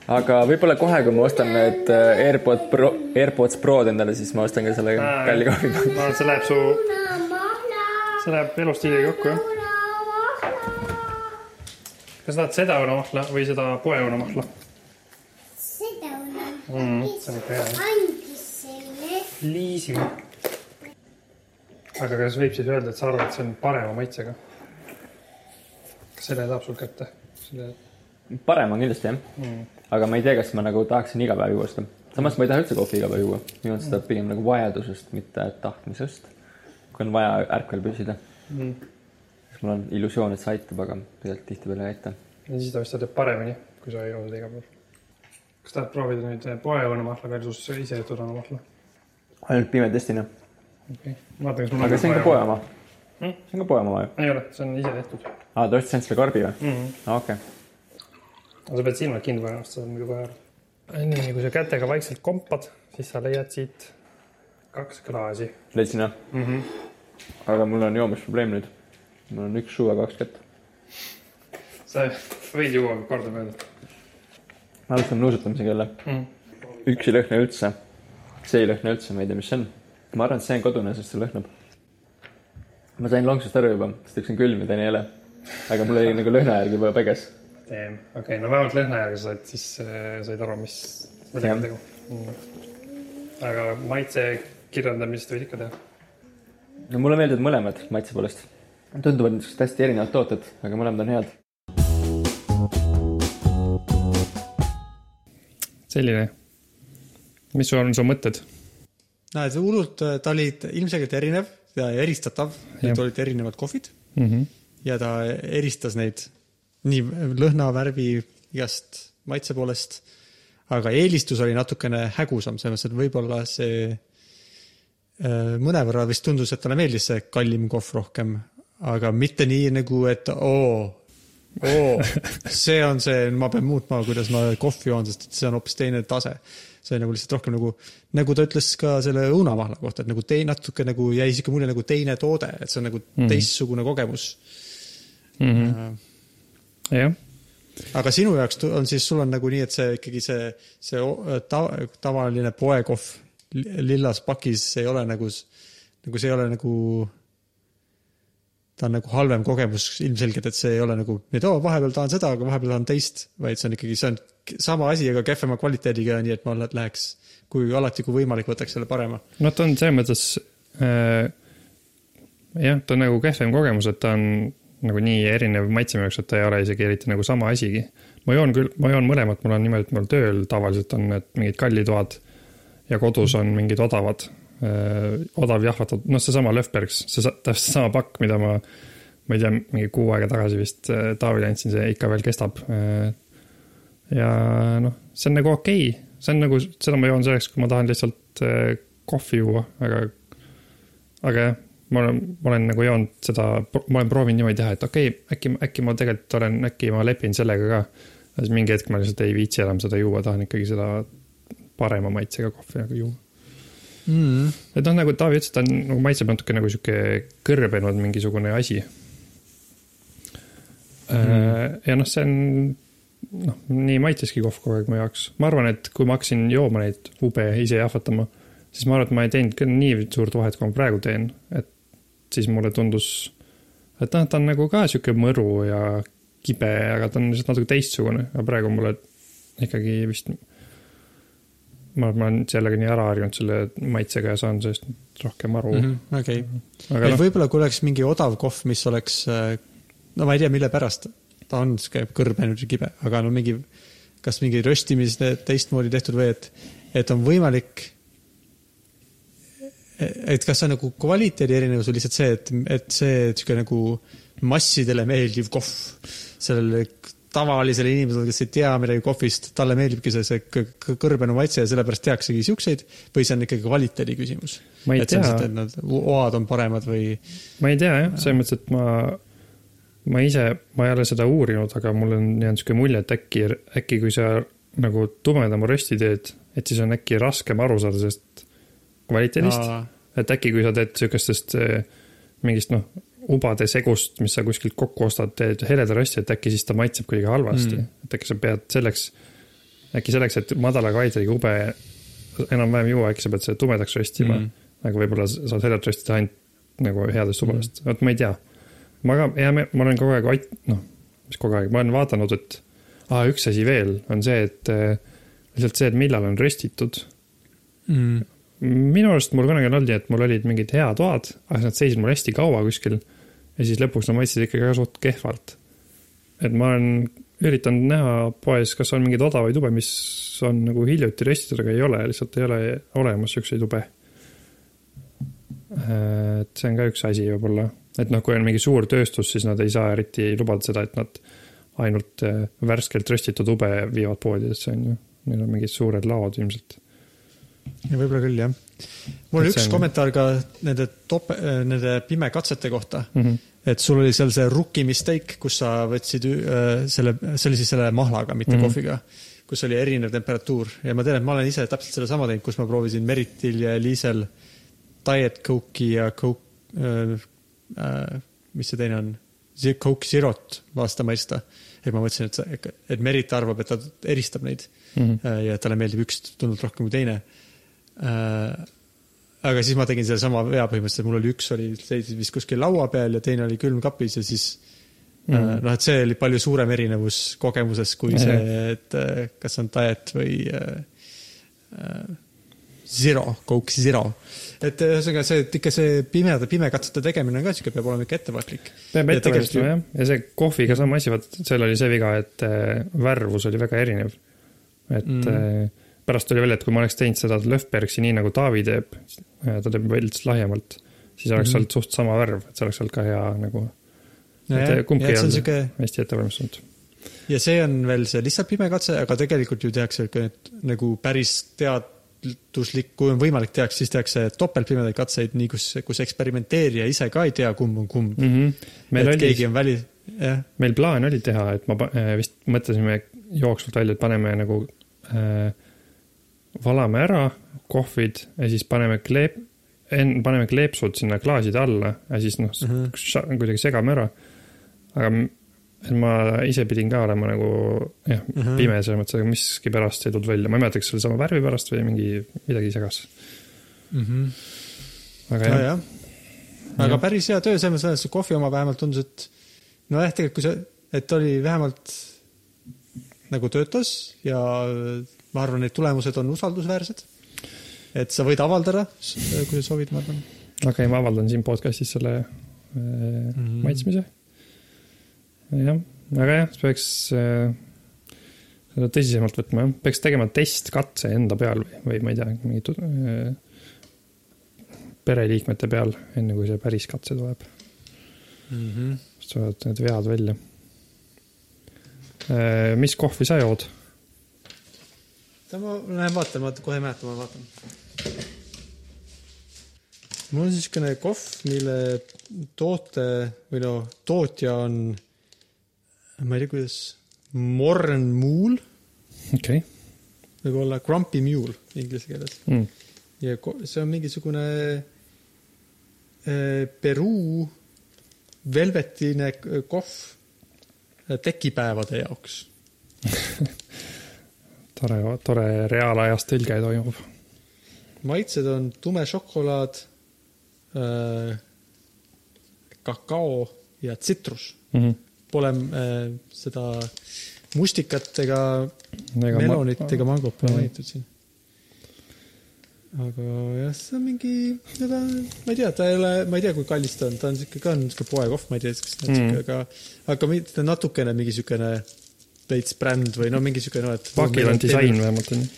aga võib-olla kohe, kui ma ostan need äh, AirPod Pro, AirPods Prod endale, siis ma ostan ka selle kalli kohvi. ma arvan, et see läheb su, see läheb elustiiliga kokku, jah. kas sa tahad seda õunamahla või seda poeõunamahla? seda on Mm, see on ikka hea, andis selle. liisi. aga kas võib siis öelda, et sa arvad, et see on parema maitsega? Kas selle saab sul kätte? selle, parem on kindlasti jah mm.. aga ma ei tea, kas ma nagu tahaksin iga päev juua seda. samas ma ei taha üldse kohvi iga päev juua. minu arust seda pigem nagu vajadusest, mitte tahtmisest. kui on vaja ärkvel püsida mm.. siis mul on illusioon, et see aitab, aga tegelikult tihtipeale ei aita. ja siis ta vist teeb paremini, kui sa ei joo seda iga päev. kas tahad proovida nüüd poeõunamahla versus ise tehtud õunamahla? ainult pime testina. okei okay., vaatan, kas mul aga see on ka poe oma Mm. see on ka poe oma või? ei ole, see on ise tehtud aa, ta ostis selle karbi või? mm. -hmm. okei. aga sa pead silmad kinni panema, sest sa oled muidu kohe ära. nii, kui sa kätega vaikselt kompad, siis sa leiad siit kaks klaasi leidsin jah? mm. -hmm. aga mul on joomisprobleem nüüd. mul on üks suu ja kaks kätt. sa võid juua kordamööda me alustame nuusutamisega jälle. mm.. üks ei lõhna üldse. see ei lõhna üldse, ma ei tea, mis see on. ma arvan, et see on kodune, sest see lõhnab. Ma sain lonksust aru juba, sest üks on külm ja teine ei ole. aga mul oli nagu lõhna järgi juba peges. okei okay,, no vähemalt lõhna järgi sa said siis äh, said aru, mis, millega on tegu mm.. aga maitse kirjeldamist võid ikka teha. no mulle meeldivad mõlemad maitse poolest. tunduvad niisugused hästi erinevad tooted, aga mõlemad on head. selline. mis sul on su mõtted? näed, hullult, ta oli ilmselgelt erinev ja eristatav, need olid erinevad kohvid mm. -hmm. ja ta eristas neid nii lõhna, värvi, igast maitse poolest. aga eelistus oli natukene hägusam, selles mõttes, et võib-olla see äh, mõnevõrra vist tundus, et talle meeldis see kallim kohv rohkem, aga mitte nii nagu, et oo, oo, see on see, ma pean muutma, kuidas ma kohvi joon, sest see on hoopis teine tase. See nagu lihtsalt rohkem nagu, nagu ta ütles ka selle õunamahla kohta, et nagu tei-, natuke nagu jäi sihuke mulje nagu teine toode, et see on nagu mm. teistsugune kogemus Mm -hmm. äh, jah, aga sinu jaoks on siis, sul on nagu nii, et see ikkagi see, see o- ta, tavaline poekohv li- lillas pakis ei ole nagu, nagu see ei ole nagu, ta on nagu halvem kogemus ilmselgelt, et see ei ole nagu, et oo, vahepeal tahan seda, aga vahepeal tahan teist, vaid see on ikkagi, see on sama asi, aga kehvema kvaliteediga, nii et ma lä- läheks, kui alati, kui võimalik, võtaks selle parema. no ta on selles mõttes äh, jah, ta on nagu kehvem kogemus, et ta on nagu nii erinev maitse minu jaoks, et ta ei ole isegi eriti nagu sama asigi. ma joon küll, ma joon mõlemat, mul on niimoodi, et mul tööl tavaliselt on need mingid kallitoad ja kodus on mingid odavad äh,, odav jahvatatud, noh, seesama Löfbergs, see täpselt seesama pakk, mida ma, ma ei tea, mingi kuu aega tagasi vist äh, Taavile andsin, see ikka veel kestab äh, ja noh, see on nagu okei okay., see on nagu, seda ma joon selleks, kui ma tahan lihtsalt äh, kohvi juua, aga, aga jah, ma olen, ma olen nagu joonud seda, ma olen proovinud niimoodi teha, et okei okay,, äkki, äkki ma tegelikult olen, äkki ma lepin sellega ka. siis mingi hetk ma lihtsalt ei viitsi enam seda juua, tahan ikkagi seda parema maitsega kohvi nagu juua. Mm. et noh, nagu Taavi ütles, ta on nagu maitseb natuke nagu sihuke kõrbenud mingisugune asi mm.. ja noh, see on, noh, nii maitseski kohv kogu aeg mu jaoks. ma arvan, et kui ma hakkasin jooma neid ube ise jahvatama, siis ma arvan, et ma ei teinud küll nii suurt vahet, kui ma praegu teen, et siis mulle tundus, et noh, ta on nagu ka sihuke mõru ja kibe, aga ta on lihtsalt natuke teistsugune, aga praegu mulle ikkagi vist ma olen sellega nii ära harjunud selle maitsega ja saan sellest rohkem aru mm. -hmm. okei, aga et noh, võib-olla kui oleks mingi odav kohv, mis oleks, no ma ei tea, mille pärast ta on sihuke kõrbenud ja kibe, aga no mingi, kas mingi röstimis teistmoodi tehtud või et, et on võimalik et kas see on nagu kvaliteedi erinevus või lihtsalt see, et, et see sihuke nagu massidele meeldiv kohv, sellele tavalisele inimesele, kes ei tea midagi kohvist, talle meeldibki see, see kõrbenu maitse ja sellepärast tehaksegi siukseid või see on ikkagi kvaliteedi küsimus? Et tea. lihtsalt, et nad oad on paremad või ma ei tea jah, selles mõttes, et ma, ma ise, ma ei ole seda uurinud, aga mul on jäänud sihuke mulje, et äkki, äkki kui sa nagu tumedama rösti teed, et siis on äkki raskem aru saada sellest kvaliteedist. Et äkki, kui sa teed sihukestest eh, mingist noh, ubade segust, mis sa kuskilt kokku ostad, teed heleda rösti, et äkki siis ta maitseb kuidagi halvasti Mm. et äkki sa pead selleks, äkki selleks, et madala kvaliteediga ube enam-vähem juua, äkki sa pead selle tumedaks röstima Mm. aga võib-olla saad heljat röstida ainult nagu headest ubadest mm., vot ma ei tea. Ma ka, ja ma olen kogu aeg ait-, noh, mis kogu aeg, ma olen vaadanud, et aa, üks asi veel on see, et eh, lihtsalt see, et millal on röstitud mm, minu arust mul kunagi on olnud nii, et mul olid mingid head toad, aga nad seisid mul hästi kaua kuskil ja siis lõpuks nad maitsesid ikkagi ka suht kehvalt. et ma olen üritanud näha poes, kas on mingeid odavaid ube, mis on nagu hiljuti röstitud, aga ei ole, lihtsalt ei ole olemas siukseid ube. et see on ka üks asi võib-olla, et noh, kui on mingi suur tööstus, siis nad ei saa eriti lubada seda, et nad ainult eh, värskelt röstitud ube viivad poodidesse, on ju. Neil on mingid suured laod ilmselt. ja võib-olla küll jah. mul oli üks on- kommentaar ka nende top, nende pimekatsete kohta Mm -hmm. et sul oli seal see rookie mistake, kus sa võtsid äh, selle, see oli siis selle mahlaga, mitte mm. -hmm. kohviga, kus oli erinev temperatuur ja ma tean, et ma olen ise täpselt sedasama teinud, kus ma proovisin Meritil ja Liisel Diet Coke'i ja Coke äh,, äh, mis see teine on, Coke Zerot lasta maitsta. et ma mõtlesin, et et Merit arvab, et ta eristab neid Mm -hmm. ja talle meeldib üks tunduvalt rohkem kui teine äh,. aga siis ma tegin sellesama vea põhimõtteliselt, mul oli üks oli, seisis kuskil laua peal ja teine oli külmkapis ja siis mm. Noh, et see oli palju suurem erinevus kogemuses kui Jah. see, et äh, kas on diet või äh, zero, Coke Zero. Et ühesõnaga see, et ikka see pimeda, pimekatsete tegemine on ka sihuke, peab olema ikka ettevaatlik. peab ette valmistama jah, ja see kohviga sama asi, vaat seal oli see viga, et äh, värvus oli väga erinev. et Mm. mm. pärast tuli välja, et kui ma oleks teinud seda Löfbergsi nii nagu Taavi teeb, ta teeb veits lahjemalt, siis oleks Mhm. olnud suht sama värv, et see oleks olnud ka hea nagu, ja, et kumbki ei olnud sihuke hästi ette valmistatud. ja see on veel see lihtsalt pimekatse, aga tegelikult ju tehakse ka need nagu päris teaduslik, kui on võimalik, tehakse, siis tehakse topeltpimedaid katseid, nii kus, kus eksperimenteerija ise ka ei tea, kumb on kumb Mm -hmm. meil et oli keegi, on väli, jah, meil plaan oli teha, et ma äh, vist mõtlesime jooksvalt välja, et paneme nagu äh,, valame ära kohvid ja siis paneme kleep, paneme kleepsud sinna klaaside alla ja siis noh mm. -hmm. kuidagi segame ära. aga et ma ise pidin ka olema nagu jah mm. -hmm. pime selles mõttes, aga miskipärast ei tulnud välja, ma ei mäleta, kas see oli sama värvi pärast või mingi, midagi segas. aga jah, nojah. aga Jah. päris hea töö selles mõttes, see kohvi oma vähemalt tundus, et nojah, tegelikult kui see, et oli vähemalt nagu töötas ja ma arvan, need tulemused on usaldusväärsed. et sa võid avaldada, kui sa soovid, ma arvan okei okay,, ma avaldan siin podcast'is selle äh, mm. -hmm. maitsmise. jah, aga jah, peaks äh, seda tõsisemalt võtma jah, peaks tegema testkatse enda peal või, või ma ei tea, mingi äh, pereliikmete peal, enne kui see päris katse tuleb. mm. -hmm. saavad need vead välja. mis kohvi sa jood? ma lähen vaatan, ma kohe ei mäleta, ma vaatan. mul on niisugune kohv, mille toote või no tootja on, ma ei tea, kuidas, Morn Mool okei võib-olla Grumpy Mule inglise keeles okay. mm.. ja see on mingisugune eh, Peruu velvetine kohv eh, tekipäevade jaoks tore, tore reaalajas tõlge toimub. maitsed on tume šokolaad äh,, kakao ja tsitrus. Mm -hmm. Pole äh, seda mustikat ega melonit ega mangot pole mainitud siin. aga jah, see on mingi, ta, ma ei tea, ta ei ole, ma ei tea, kui kallis ta on, ta on siuke ka on siuke poekohv, ma ei tea, kas ta on Mhm. siuke, aga, aga mitte natukene mingi siukene veits bränd või no mingi siuke noh, et. pakil on disain vähemalt onju.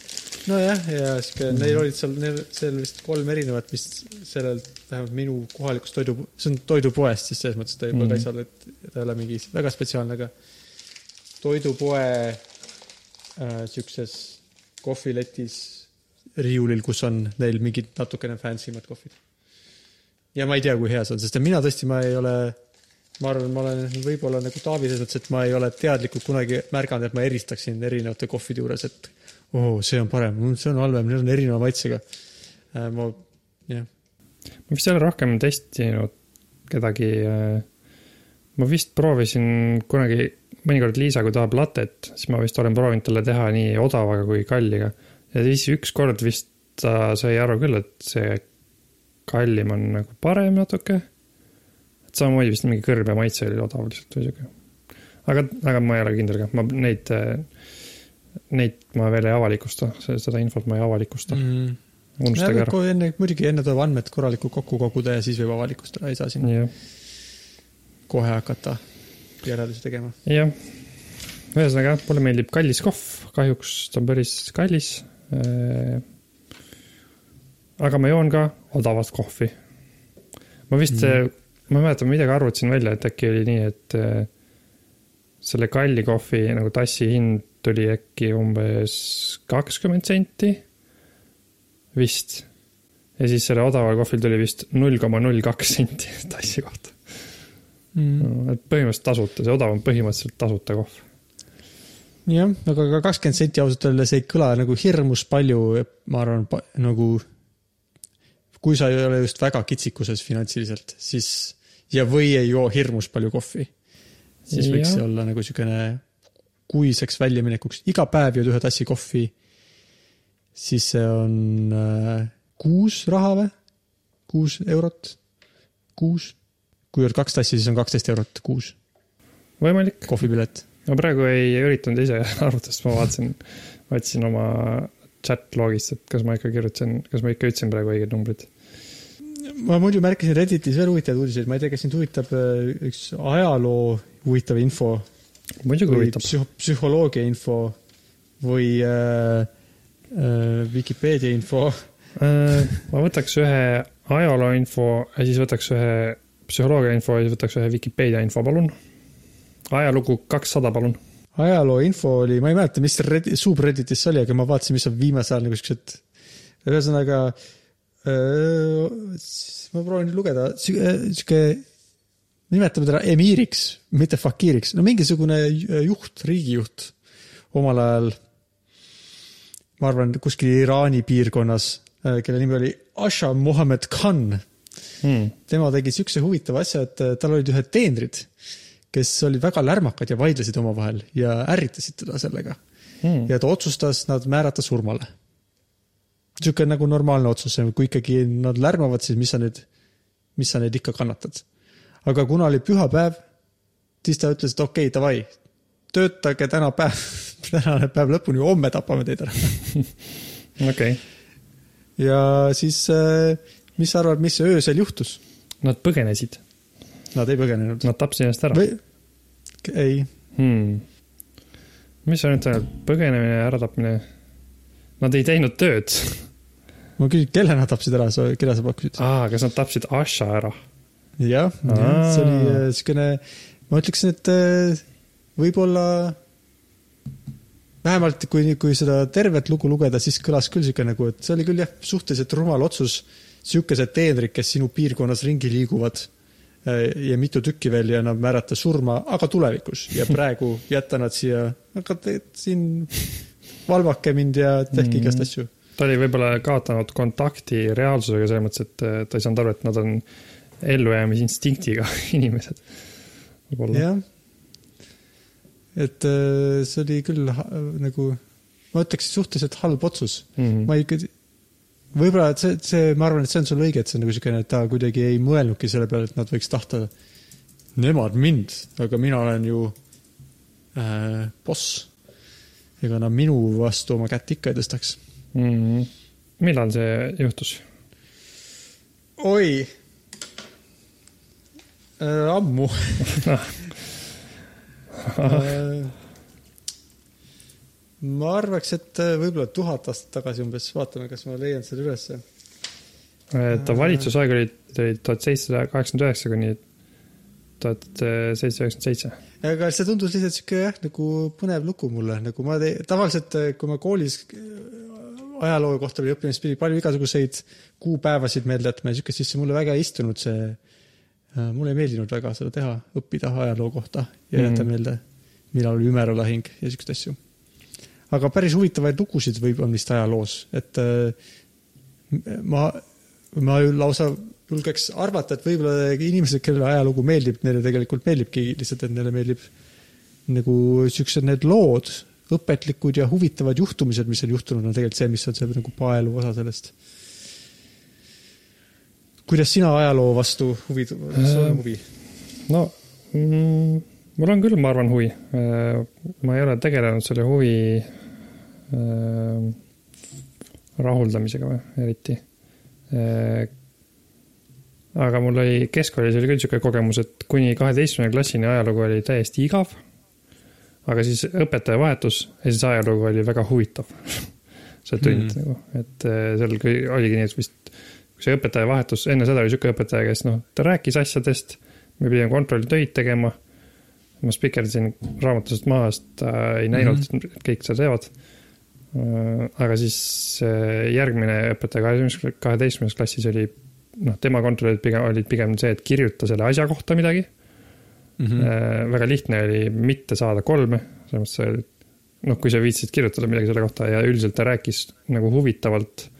nojah, ja sihuke, neil olid seal, neil, seal vist kolm erinevat, mis sellel, vähemalt minu kohalikus toidu, see on toidupoest, siis selles mõttes ta juba Mhm. mm. käis seal, et ta ei ole mingi väga spetsiaalne, aga toidupoe äh, siukses kohviletis riiulil, kus on neil mingid natukene fancy mad kohvid. ja ma ei tea, kui hea see on, sest et mina tõesti, ma ei ole, ma arvan, ma olen võib-olla nagu Taavi selles mõttes, et ma ei ole teadlikult kunagi märganud, et ma eristaksin erinevate kohvide juures, et oh,, see on parem, see on halvem, need on erineva maitsega. ma, jah, ma vist ei ole rohkem testinud kedagi. ma vist proovisin kunagi, mõnikord Liisa, kui tahab latet, siis ma vist olen proovinud talle teha nii odavaga kui kalliga. ja siis ükskord vist ta sai aru küll, et see kallim on nagu parem natuke. et samamoodi vist mingi kõrbe maitse oli odav lihtsalt või sihuke. aga, aga ma ei ole kindel ka, ma neid, neid ma veel ei avalikusta, seda infot ma ei avalikusta mm., unustage ära. enne, muidugi enne tuleb andmed korralikult kokku koguda ja siis võib avalikustada, ei saa siin jah, kohe hakata järeldusi tegema. jah. ühesõnaga, mulle meeldib kallis kohv, kahjuks ta on päris kallis. aga ma joon ka odavat kohvi. ma vist mm., ma ei mäleta, ma midagi arvutasin välja, et äkki oli nii, et äh, selle kalli kohvi nagu tassi hind tuli äkki umbes kakskümmend senti. vist. ja siis selle odaval kohvil tuli vist null koma null kaks senti tassi kohta. Mm. et põhimõtteliselt tasuta, see odav on põhimõtteliselt tasuta kohv. jah, aga ka kakskümmend senti ausalt öeldes ei kõla nagu hirmus palju, ma arvan, nagu kui sa ei ole just väga kitsikuses finantsiliselt, siis ja, või ei joo hirmus palju kohvi, siis võiks Jah. see olla nagu niisugune kuiseks väljaminekuks, iga päev jood ühe tassi kohvi, siis see on äh, kuus raha või? kuus eurot, kuus. kui jood kaks tassi, siis on kaksteist eurot kuus võimalik, kohvipilet. ma praegu ei üritanud ise arvutada, sest ma vaatasin, vaatasin oma chat logist, et kas ma ikka kirjutasin, kas ma ikka ütlesin praegu õiged numbrid. ma muidu märkasin Redditis veel huvitavaid uudiseid, ma ei tea, kas sind huvitab äh, üks ajaloo huvitav info muidugi huvitab. psüh-, psühholoogia info või äh, äh, Vikipeedia info. Äh, ma võtaks ühe ajaloo info ja siis võtaks ühe psühholoogia info ja siis võtaks ühe Vikipeedia info, palun. ajalugu kakssada, palun. ajaloo info oli, ma ei mäleta, mis Reddit, subredditis see oli, aga ma vaatasin, mis on viimasel ajal nagu siuksed, ühesõnaga äh, siis ma proovin lugeda, sihuke, nimetame teda emiiriks, mitte fakiiriks, no mingisugune juht, riigijuht omal ajal, ma arvan, kuskil Iraani piirkonnas, kelle nimi oli Asha Mohammed Khan Hmm. tema tegi siukse huvitava asja, et äh, tal olid ühed teenrid, kes olid väga lärmakad ja vaidlesid omavahel ja ärritasid teda sellega. Hmm. ja ta otsustas nad määrata surmale. sihuke nagu normaalne otsus, kui ikkagi nad lärmavad, siis mis sa nüüd, mis sa neid ikka kannatad. Aga kuna oli pühapäev, siis ta ütles, et okei okay,, davai, töötage täna päev, tänane päev lõpuni, homme tapame teid ära. okei, ja siis, mis sa arvad, mis öösel juhtus? nad põgenesid, Nad ei põgenenud. nad tapsid ennast ära. või, ei, Hmm. mis sa nüüd põgenemine ja äratapmine? Nad ei teinud tööd. ma küsin, kelle nad tapsid ära, keda sa pakkusid? aa, kas nad tapsid Asha ära? jah, see oli äh, siukene, ma ütleksin, et äh, võib-olla vähemalt kui, kui seda tervet lugu lugeda, siis kõlas küll siuke nagu, et see oli küll jah, suhteliselt rumal otsus. siukesed teenrid, kes sinu piirkonnas ringi liiguvad äh, ja mitu tükki veel ja nad määrata surma, aga tulevikus ja praegu jätta nad siia, aga te siin valvake mind ja tehke Mhm. igast asju. ta oli võib-olla kaotanud kontakti reaalsusega selles mõttes, et äh, ta ei saanud aru, et nad on ellujäämisinstinktiga inimesed. võib-olla. jah. et äh, see oli küll nagu, ma ütleks suhteliselt halb otsus. Mhm. ma ikka, võib-olla, et see, see, ma arvan, et see on sul õige, et see on nagu siukene, et ta kuidagi ei mõelnudki selle peale, et nad võiks tahta nemad mind, aga mina olen ju äh, boss. ega nad minu vastu oma kätt ikka ei tõstaks. Mhm. millal see juhtus? oi äh,. ammu äh, ma arvaks, et äh, võib-olla tuhat aastat tagasi umbes, vaatame, kas ma leian selle ülesse. ta valitsusaeg oli, oli tuhat seitsesada kaheksakümmend üheksa kuni tuhat seitsesada üheksakümmend seitse. aga see tundus lihtsalt sihuke jah, nagu põnev lugu mulle, nagu ma te, tavaliselt, kui ma koolis äh, ajaloo kohta õppinud, siis pidi palju igasuguseid kuupäevasid meelde jätma ja siukest, siis see mulle väga ei istunud, see. Mulle ei meeldinud väga seda teha, õppida ajaloo kohta ja jätta mm. meelde, millal oli Ümero lahing ja siukseid asju. aga päris huvitavaid lugusid võib, on vist ajaloos, et äh, ma, ma lausa julgeks arvata, et võib-olla inimesed, kellele ajalugu meeldib, neile tegelikult meeldibki lihtsalt, et neile meeldib nagu siuksed need lood, õpetlikud ja huvitavad juhtumised, mis on juhtunud, on tegelikult see, mis on see nagu paelu osa sellest. Kuidas sina ajaloo vastu huvi, kas sul on huvi? no mm, mul on küll, ma arvan, huvi. ma ei ole tegelenud selle huvi äh, rahuldamisega või eriti. aga mul oli keskkoolis oli küll niisugune kogemus, et kuni kaheteistkümnenda klassini ajalugu oli täiesti igav. aga siis õpetaja vahetus ja siis ajalugu oli väga huvitav. see tund mm. nagu, et äh, seal kui- oligi nii, et vist see õpetaja vahetus, enne seda oli niisugune õpetaja, kes noh, ta rääkis asjadest, me pidime kontrolltöid tegema. ma spikerdasin raamatusest maha, sest ta ei näinud mm, -hmm. et kõik seda teevad. aga siis äh, järgmine õpetaja kaheteistkümnes, kaheteistkümnes klassis oli noh, tema kontrollid pigem olid pigem see, et kirjuta selle asja kohta midagi Mhm. mm. -hmm. väga lihtne oli mitte saada kolme, selles mõttes, noh, kui sa viitsid kirjutada midagi selle kohta ja üldiselt ta rääkis nagu huvitavalt.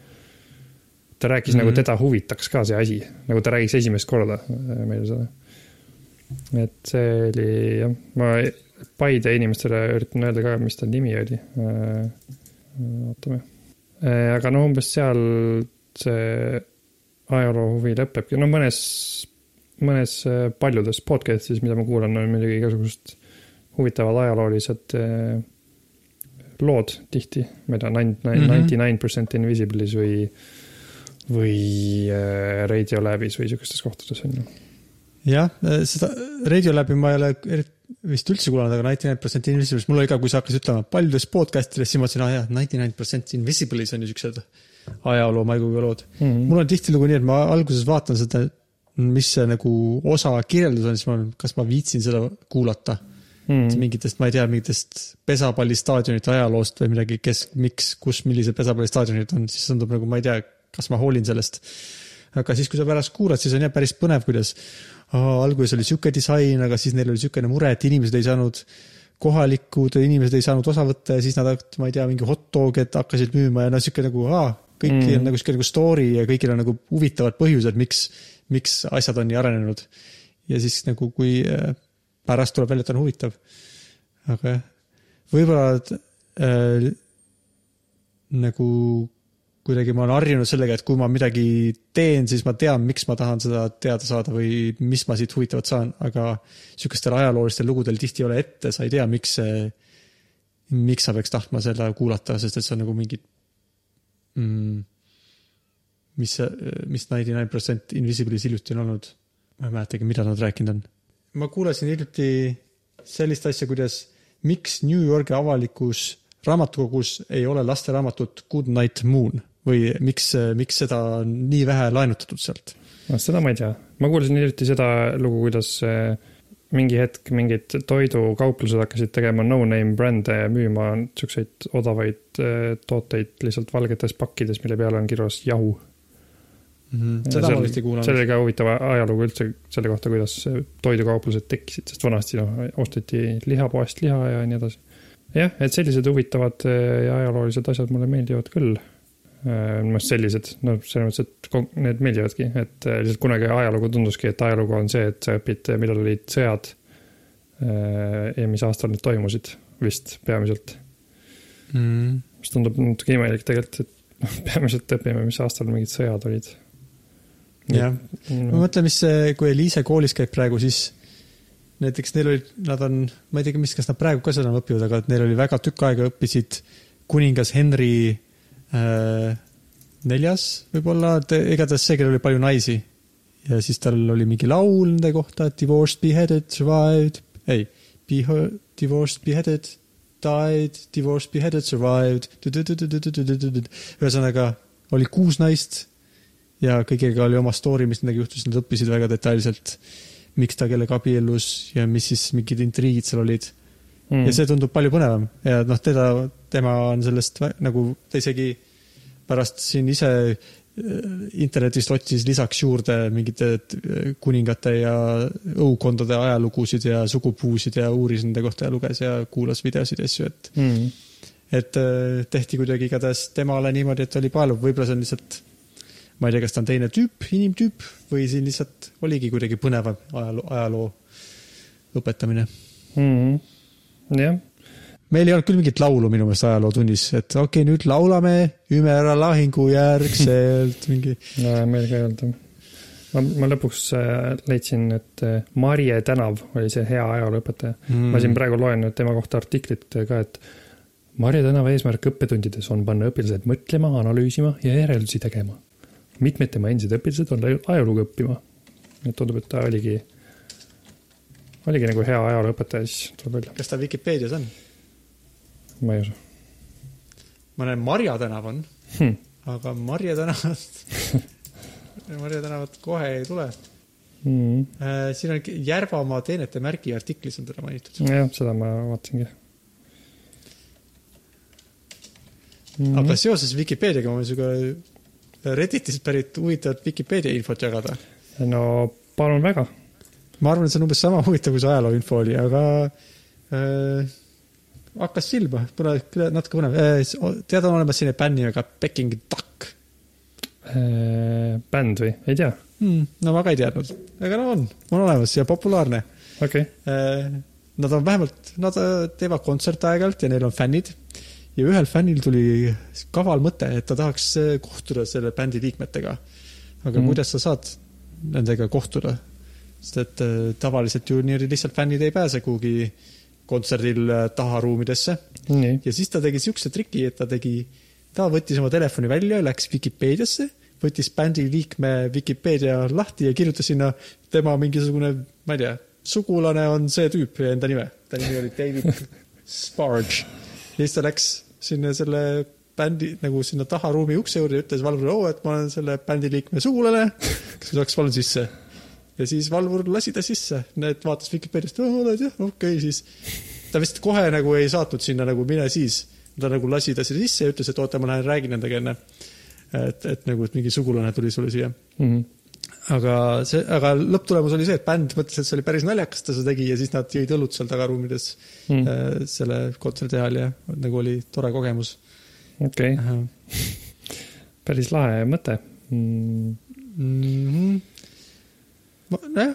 Ta rääkis mm -hmm. nagu teda huvitaks ka see asi, nagu ta räägiks esimest korda äh, meile seda. et see oli jah, ma Paide inimestele üritan öelda ka, mis ta nimi oli. ootame, aga no umbes seal see ajaloo huvi lõpebki, no mõnes, mõnes äh, paljudes podcast'is, mida ma kuulan, on muidugi igasugused huvitavad ajaloolised äh, lood tihti, ma ei tea, ninety nine percent Invisible'is või, või äh, Radiolabis või siukestes kohtades on ju. jah, seda Radio läbi ma ei ole vist üldse kuulanud, aga Ninety Nine Percent Invisible'is, mul oli ka, kui sa hakkasid ütlema paljudes podcast ides, siis ma mõtlesin, aa jah, Ninety Nine Percent Invisible'is on ju siuksed ajaloo maiguga lood mm. -hmm. mul on tihtilugu nii, et ma alguses vaatan seda, mis see nagu osa kirjeldus on, siis ma, kas ma viitsin seda kuulata mm.. Mingitest, ma ei tea, mingitest pesapallistaadionite ajaloost või midagi, kes, miks, kus, millised pesapallistaadionid on, siis tundub nagu ma ei tea, kas ma hoolin sellest. aga siis, kui sa pärast kuulad, siis on jah päris põnev, kuidas aa, alguses oli sihuke disain, aga siis neil oli siukene mure, et inimesed ei saanud, kohalikud inimesed ei saanud osa võtta ja siis nad, ma ei tea, mingi hot dog'e hakkasid müüma ja no sihuke nagu aa, kõik mm. Mm. on nagu sihuke nagu story ja kõigil on nagu huvitavad põhjused, miks, miks asjad on nii arenenud. ja siis nagu, kui äh, pärast tuleb välja, et on huvitav. aga jah, võib-olla äh, nagu kuidagi ma olen harjunud sellega, et kui ma midagi teen, siis ma tean, miks ma tahan seda teada saada või mis ma siit huvitavat saan, aga sihukestel ajaloolistel lugudel tihti ei ole ette, sa ei tea, miks see, miks sa peaks tahtma seda kuulata, sest et see on nagu mingi mm,, mis mis ninety nine percent Invisible'is hiljuti on olnud. ma ei mäletagi, mida nad rääkinud on. ma kuulasin hiljuti sellist asja, kuidas, miks New Yorgi avalikus raamatukogus ei ole lasteraamatut Good Night Moon või miks, miks seda on nii vähe laenutatud sealt? seda ma ei tea, ma kuulsin hiljuti seda lugu, kuidas äh, mingi hetk mingid toidukauplused hakkasid tegema no-name brände ja müüma siukseid odavaid äh, tooteid lihtsalt valgetes pakkides, mille peal on kirjas jahu. seda ma vist ei see kuulanud. oli ka huvitav ajalugu üldse selle kohta, kuidas toidukauplused tekkisid, sest vanasti noh, osteti lihapoest liha ja nii edasi. jah, et sellised huvitavad äh, ja ajaloolised asjad mulle meeldivad küll. noh, sellised, no selles mõttes, et need meeldivadki, et äh, lihtsalt kunagi ajalugu tunduski, et ajalugu on see, et sa õpid, millal olid sõjad äh, ja mis aastal need toimusid vist peamiselt. mm.. mis tundub natuke imelik tegelikult, et noh, peamiselt õpime, mis aastal mingid sõjad olid. jah, ma mõtlen, mis kui Eliise koolis käib praegu, siis näiteks neil olid, nad on, ma ei teagi, mis, kas nad praegu ka seda õpivad, aga et neil oli väga tükk aega õppisid kuningas Henry äh, neljas võib-olla, igatahes see, kellel oli palju naisi. ja siis tal oli mingi laul nende kohta, divorced, beheaded, survived, ei, divorced, beheaded, died, divorced, beheaded, survived. ühesõnaga, oli kuus naist ja kõigega oli oma story, mis nendega juhtus, nad õppisid väga detailselt, miks ta kellega abiellus ja mis siis mingid intriigid seal olid mm.. ja see tundub palju põnevam ja noh, teda, tema on sellest nagu, ta isegi pärast siin ise äh, internetist otsis lisaks juurde mingite äh, kuningate ja õukondade ajalugusid ja sugupuusid ja uuris nende kohta ja luges ja kuulas videosid ja asju, et Mm. et äh, tehti kuidagi igatahes temale niimoodi, et oli paeluv, võib-olla see on lihtsalt, ma ei tea, kas ta on teine tüüp, inimtüüp või siin lihtsalt oligi kuidagi põnevam ajaloo, ajaloo õpetamine. Mm. jah, meil ei olnud küll mingit laulu minu meelest ajalootunnis, et okei okay,, nüüd laulame Ümera lahingu järgselt mingi. meil ka ei olnud. ma, ma lõpuks äh, leidsin, et äh, Marje Tänav oli see hea ajalooõpetaja mm.. ma siin praegu loen nüüd tema kohta artiklit ka, et Marje Tänava eesmärk õppetundides on panna õpilased mõtlema, analüüsima ja järeldusi tegema. mitmed tema endised õpilased on läinud ajalugu õppima. et tundub, et ta oligi, oligi nagu hea ajalooõpetaja, siis tuleb välja. kas ta Vikipeedias on? ma ei usu ma näen Marja tänav on, hm.. aga Marje tänavat, Marje tänavat kohe ei tule. Mm. siin on Järvamaa teenete märgi artiklis on teda mainitud. jah, seda ma vaatasingi mm.. aga seoses Vikipeediaga ma võin sinuga Redditist pärit huvitavat Vikipeedia infot jagada. no palun väga. Ma arvan, et see on umbes sama huvitav, kui see ajalooinfo oli, aga äh, hakkas silma, põnev, natuke põnev äh,. tead, on olemas selline bänd nimega Peking Duck Äh, bänd või, ei tea, hmm,. no ma ka ei teadnud, aga no on, on olemas ja populaarne okei okay.. äh,. Nad on vähemalt, nad äh, teevad kontserte aeg-ajalt ja neil on fännid. ja ühel fännil tuli kaval mõte, et ta tahaks äh, kohtuda selle bändi liikmetega. aga mm. kuidas sa saad nendega kohtuda? Sest et äh, tavaliselt ju niimoodi lihtsalt fännid ei pääse kuhugi kontserdil äh, taharuumidesse nii, ja siis ta tegi siukse triki, et ta tegi, ta võttis oma telefoni välja, läks Vikipeediasse, võttis bändi liikme Vikipeedia lahti ja kirjutas sinna tema mingisugune, ma ei tea, sugulane on see tüüp ja enda nime. ta nimi oli David Sparge. ja siis ta läks sinna selle bändi nagu sinna taharuumi ukse juurde ja ütles valvurile, oo, et ma olen selle bändi liikme sugulane, kas ma saaks palun sisse. Ja siis valvur lasi ta sisse, need vaatas Vikipeediast, oled jah, okei okay,, siis ta vist kohe nagu ei saatnud sinna nagu mine siis. ta nagu lasi ta sinna sisse ja ütles, et oota, ma lähen räägin nendega enne. et, et nagu, et mingi sugulane tuli sulle siia. mm. -hmm. aga see, aga lõpptulemus oli see, et bänd mõtles, et see oli päris naljakas, ta seda tegi ja siis nad jõid õlut seal tagaruumides Mm. mm. selle kontserdi ajal ja nagu oli tore kogemus. okei okay. päris lahe mõte mm.. Mhm. nojah,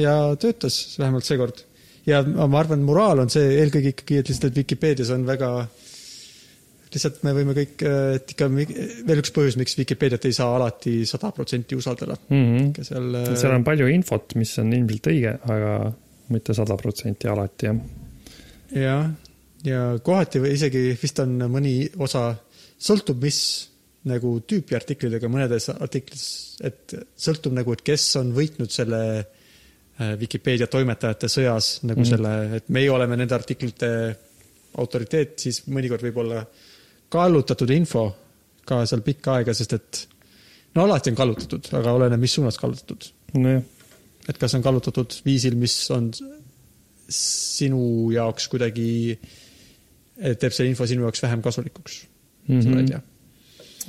ja töötas vähemalt seekord. ja ma arvan, moraal on see eelkõige ikkagi, et lihtsalt Vikipeedias on väga, lihtsalt me võime kõik, et ikka veel üks põhjus, miks Vikipeediat ei saa alati sada protsenti usaldada. Mm ikka seal. -hmm. seal on palju infot, mis on ilmselt õige, aga mitte sada protsenti alati jah. jah, ja kohati või isegi vist on mõni osa, sõltub, mis nagu tüüpi artiklid, aga mõnedes artiklis, et sõltub nagu, et kes on võitnud selle äh, Vikipeedia toimetajate sõjas nagu mm. selle, et meie oleme nende artiklite autoriteet, siis mõnikord võib olla kallutatud info ka seal pikka aega, sest et no alati on kallutatud, aga oleneb, mis suunas kallutatud nojah, et kas on kallutatud viisil, mis on sinu jaoks kuidagi, teeb see info sinu jaoks vähem kasulikuks mm, -hmm. seda ei tea.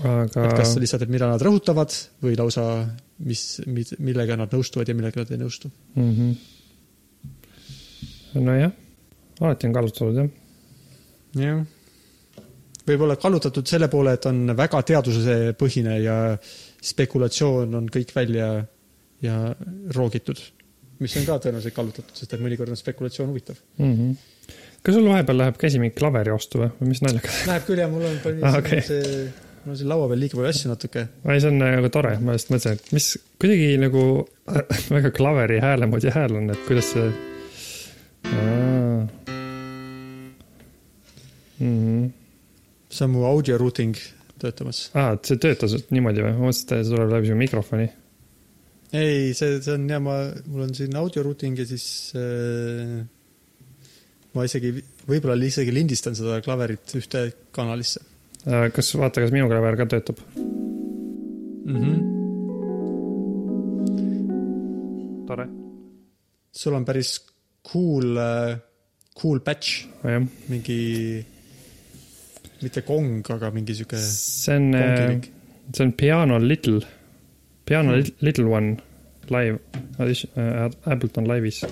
Aga et kas lihtsalt, et mida nad rõhutavad või lausa, mis, millega nad nõustuvad ja millega nad ei nõustu. mm. -hmm. nojah, alati on kallutatud jah. jah. võib-olla kallutatud selle poole, et on väga teadusepõhine ja spekulatsioon on kõik välja ja roogitud, mis on ka tõenäoliselt kallutatud, sest et mõnikord on spekulatsioon huvitav. mm. -hmm. kas sul vahepeal läheb käsi mingi klaveri ostu või, või mis naljakas? Läheb küll ja mul on Ah, okay. see, mul on siin laua peal liiga palju asju natuke. ei, see on nagu tore, ma just mõtlesin, et mis kuidagi nagu väga klaveri hääle moodi hääl on, et kuidas see. Mm -hmm. see on mu audio routing töötamas. aa, et see töötas niimoodi või? ma mõtlesin, et see tuleb läbi su mikrofoni. ei, see, see on ja ma, mul on siin audio routing ja siis äh, ma isegi, võib-olla isegi lindistan seda klaverit ühte kanalisse kas vaata, kas minu klaver ka töötab? mm. -hmm. tore. sul on päris cool, cool patch, jah, mingi, mitte kong, aga mingi sihuke see on, kongilik. see on Piano Little, Piano Little- Little One live, Ableton Live'is.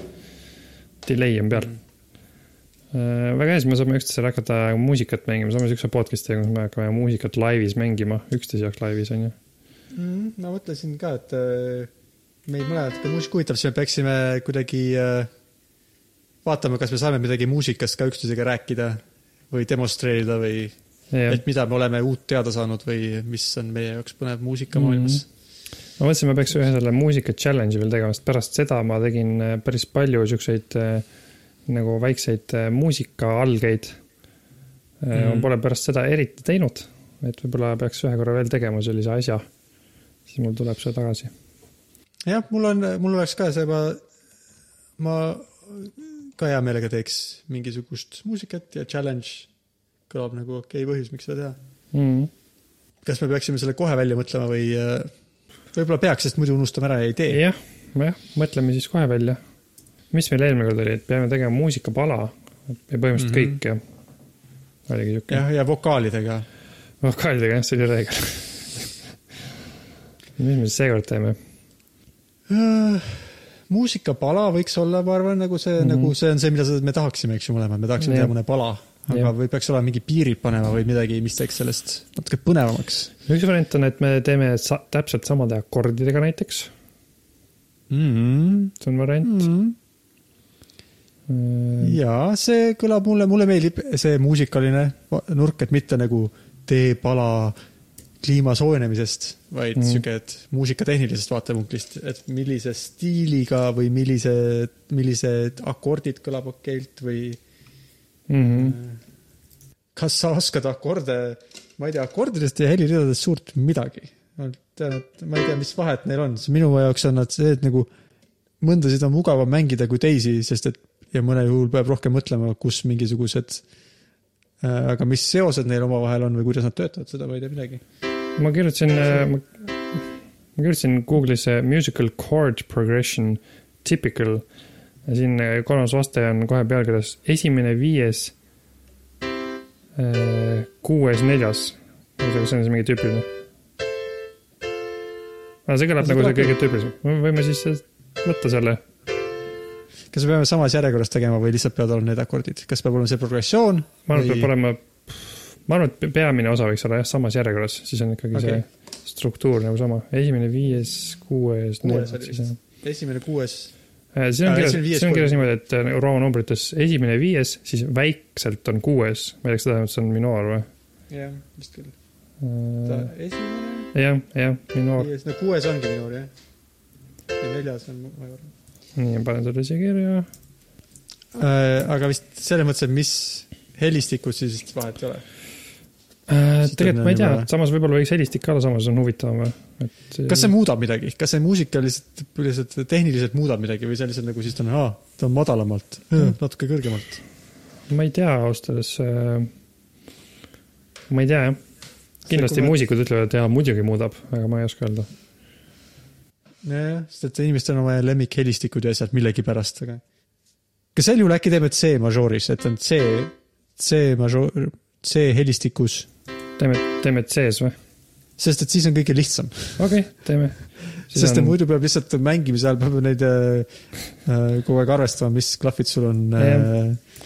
Delay on peal Mm. mm.. väga hea, siis me saame üksteisele hakata muusikat mängima, saame siukse podcast'i, kus me hakkame muusikat laivis mängima, üksteise jaoks laivis on ju. mm,. ma mõtlesin ka, et äh, meid mõlemat ka muusika huvitab, siis me peaksime kuidagi äh, vaatama, kas me saame midagi muusikast ka üksteisega rääkida või demonstreerida või et mida me oleme uut teada saanud või mis on meie jaoks põnev muusikamaailmas mm. ma mõtlesin, ma peaks ühe selle muusika challenge'i veel tegema, sest pärast seda ma tegin äh, päris palju siukseid äh, nagu väikseid äh, muusikaallgeid mm.. ma Mhm. pole pärast seda eriti teinud, et võib-olla peaks ühe korra veel tegema sellise asja. siis mul tuleb see tagasi. jah, mul on, mul oleks ka see, ma, ma ka hea meelega teeks mingisugust muusikat ja challenge kõlab nagu okei okay põhjus, miks seda teha. Mm. kas me peaksime selle kohe välja mõtlema või äh, võib-olla peaks, sest muidu unustame ära ja ei tee. jah, jah, mõtleme siis kohe välja. Mis meil eelmine kord oli, et peame tegema muusikapala ja põhimõtteliselt mm. -hmm. kõik ja oligi siuke. jah, ja vokaalidega vokaalidega jah, see oli reegel. mis me siis seekord teeme? Äh, muusikapala võiks olla, ma arvan, nagu see mm, -hmm. nagu see on see, mida me tahaksime, eks ju, mõlemad, me tahaksime teha mõne pala, aga Jah. või peaks olema mingi piirid panema või midagi, mis teeks sellest natuke põnevamaks üks variant on, et me teeme sa täpselt samade akordidega näiteks, mm. -hmm. see on variant Mm -hmm. mm.. ja see kõlab mulle, mulle meeldib see muusikaline nurk, et mitte nagu tee pala kliima soojenemisest, vaid mm. Mhm. sihuke, et muusikatehnilisest vaatepunktist, et millise stiiliga või millise, millised akordid kõlab okeilt või Mm -hmm. kas sa oskad akorde, ma ei tea akordidest ja heliridadest suurt midagi. ma tean, et ma ei tea, mis vahet neil on, sest minu jaoks on nad see, et nagu mõndasid on mugavam mängida kui teisi, sest et ja mõnel juhul peab rohkem mõtlema, kus mingisugused äh, aga mis seosed neil omavahel on või kuidas nad töötavad, seda ma ei tea midagi. ma kirjutasin, ma, ma kirjutasin Google'isse musical chord progression typical ja siin äh, kolmas vastaja on kohe pealkirjas esimene, viies, kuues, neljas. ma ei tea, kas see on siis mingi tüüpiline. aga see kõlab nagu see kõige tüüpilisem, võime siis äh, võtta selle. Kas me peame samas järjekorras tegema või lihtsalt peavad olema need akordid, kas peab olema see progressioon? ma arvan, et peab olema, ma arvan, et peamine osa võiks olla jah, samas järjekorras, siis on ikkagi okay. See struktuur nagu sama, esimene, viies, kuues, esimene, kuues. siin on kirjas, siin on kirjas niimoodi, et äh, Rooma numbrites esimene, viies, siis väikselt on kuues, ma ei tea, kas see tähendab, et see on minoor või? jah, vist küll. jah, esimene, jah, minoor, viies, no kuues ongi minul jah. ja neljas on, ma ei arva. nii, panen selle siia kirja. Äh, aga vist selles mõttes, et mis helistikus siis vahet ei ole. Siis tegelikult ma ei tea samas võib-olla võiks helistik ka olla samas, on huvitavam või? et kas see muudab midagi, kas see muusika lihtsalt, lihtsalt tehniliselt muudab midagi või see lihtsalt nagu siis ta on, aa, ta on madalamalt, natuke kõrgemalt. ma ei tea ausalt öeldes äh,. ma ei tea jah. kindlasti ma- muusikud ütlevad, et jaa, muidugi muudab, aga ma ei oska öelda. nojah, sest et inimestel on oma lemmikhelistikud ja asjad millegipärast, aga. kas sel juhul äkki teeme C majooris, et on C, C majoor, C helistikus, teeme, teeme C-s või? sest et siis on kõige lihtsam, okei okay,, teeme. sest et muidu peab lihtsalt mängimise ajal peab neid äh, äh, kogu aeg arvestama, mis klahvid sul on äh,.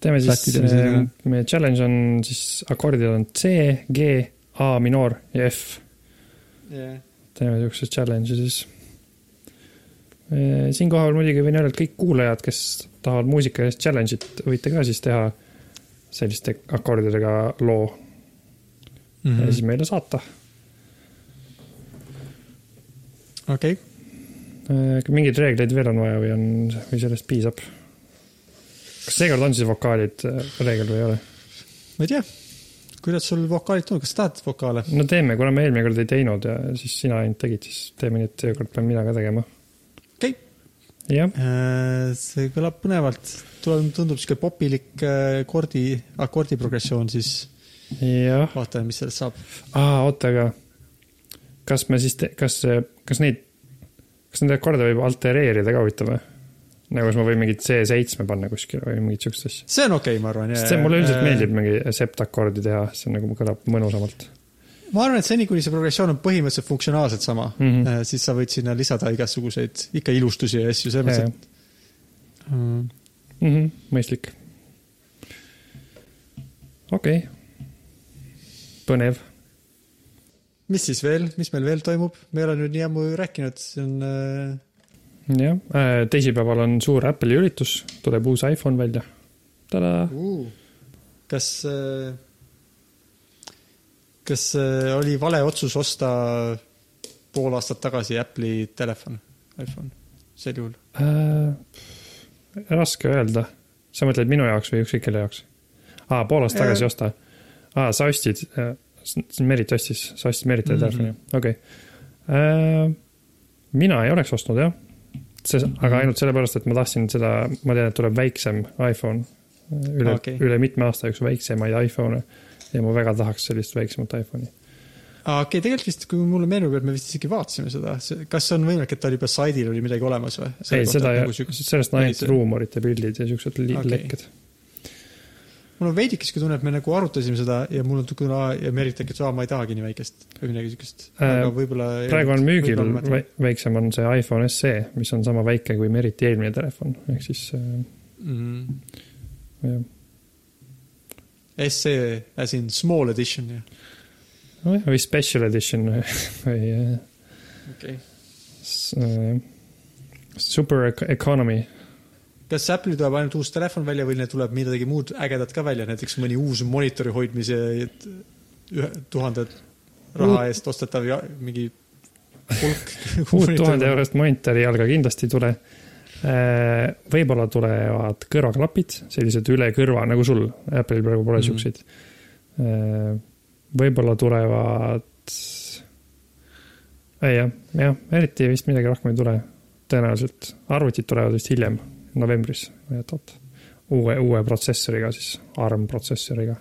teeme siis on., meie challenge on siis akordid on C, G, A minoor ja F. Yeah. Teeme siukse challenge'i siis. siinkohal muidugi võin öelda, et kõik kuulajad, kes tahavad muusika eest challenge'it, võite ka siis teha selliste akordidega loo mm -hmm. ja siis meile saata. okei okay., mingeid reegleid veel on vaja või on, või sellest piisab? kas seekord on siis vokaalid reegel või ei ole? ma ei tea, kuidas sul vokaalid tulevad, kas tahad vokaale? no teeme, kuna me eelmine kord ei teinud ja siis sina ainult tegid, siis teeme nii, et seekord pean mina ka tegema. okei okay., Äh, see kõlab põnevalt, tuleb, tundub sihuke popilik äh, akordi, akordiprogressioon, siis jah. vaatame, mis sellest saab. aa, oota, aga kas me siis, kas, kas neid, kas nende akorde võib altereerida ka huvitav või? Nagu kas ma võin mingit C7 panna kuskile või mingit siukest asja. see on okei okay,, ma arvan. sest see mulle üldiselt meeldib mingi septakordi teha, see on nagu kõlab mõnusamalt. ma arvan, et seni, kuni see progressioon on põhimõtteliselt funktsionaalselt sama mm. -hmm. siis sa võid sinna lisada igasuguseid ikka ilustusi ja asju, selles mõttes, et mm. -hmm, mõistlik. okei okay.. põnev. mis siis veel, mis meil veel toimub, me ei ole nüüd nii ammu rääkinud, see on äh, jah, teisipäeval on suur Apple'i üritus, tuleb uus iPhone välja. tada, uh,. kas äh,, kas äh, oli vale otsus osta pool aastat tagasi Apple'i telefon, iPhone, sel juhul? äh, raske öelda. sa mõtled minu jaoks või ükskõik kelle jaoks? aa, pool aastat tagasi Äh. osta. aa, sa ostsid, Merit ostis, sa ostsid Meritile Mhm. telefoni, okei okay.. mina ei oleks ostnud jah, see, aga ainult sellepärast, et ma tahtsin seda, ma tean, et tuleb väiksem iPhone. üle okay., üle mitme aasta jooksul väiksemaid iPhone'e ja ma väga tahaks sellist väiksemat iPhone'i. okei okay,, tegelikult vist, kui mulle meenub, et me vist isegi vaatasime seda, kas on võimalik, et ta oli juba saidil oli midagi olemas või? ei, seda, Nagu sellest on ainult ruumorite pildid ja siuksed okay. lekked. Mul on veidike sihuke tunne, et me nagu arutasime seda ja mul on kuna ja Merit ütles, aa, ma ei tahagi nii väikest või midagi siukest. Äh, võib-olla. praegu on müügil vä- väiksem on see iPhone SE, mis on sama väike kui Meriti eelmine telefon, ehk siis äh, mm,. jah, SE as in small edition, jah. nojah, või special edition või, äh, okei äh, super ec- economy. Kas Apple'il tuleb ainult uus telefon välja või neil tuleb midagi muud ägedat ka välja, näiteks mõni uus monitori hoidmise ühe tuhande raha eest ostetav ja mingi hulk. uut tuhande eurost monitori jalga kindlasti ei tule. võib-olla tulevad kõrvaklapid, sellised üle kõrva, nagu sul, Apple'il praegu pole Mhm. siukseid. võib-olla tulevad, ei jah, jah, eriti vist midagi rohkem ei tule. tõenäoliselt arvutid tulevad vist hiljem, novembris, et oot, uue, uue protsessoriga siis, ARM protsessoriga.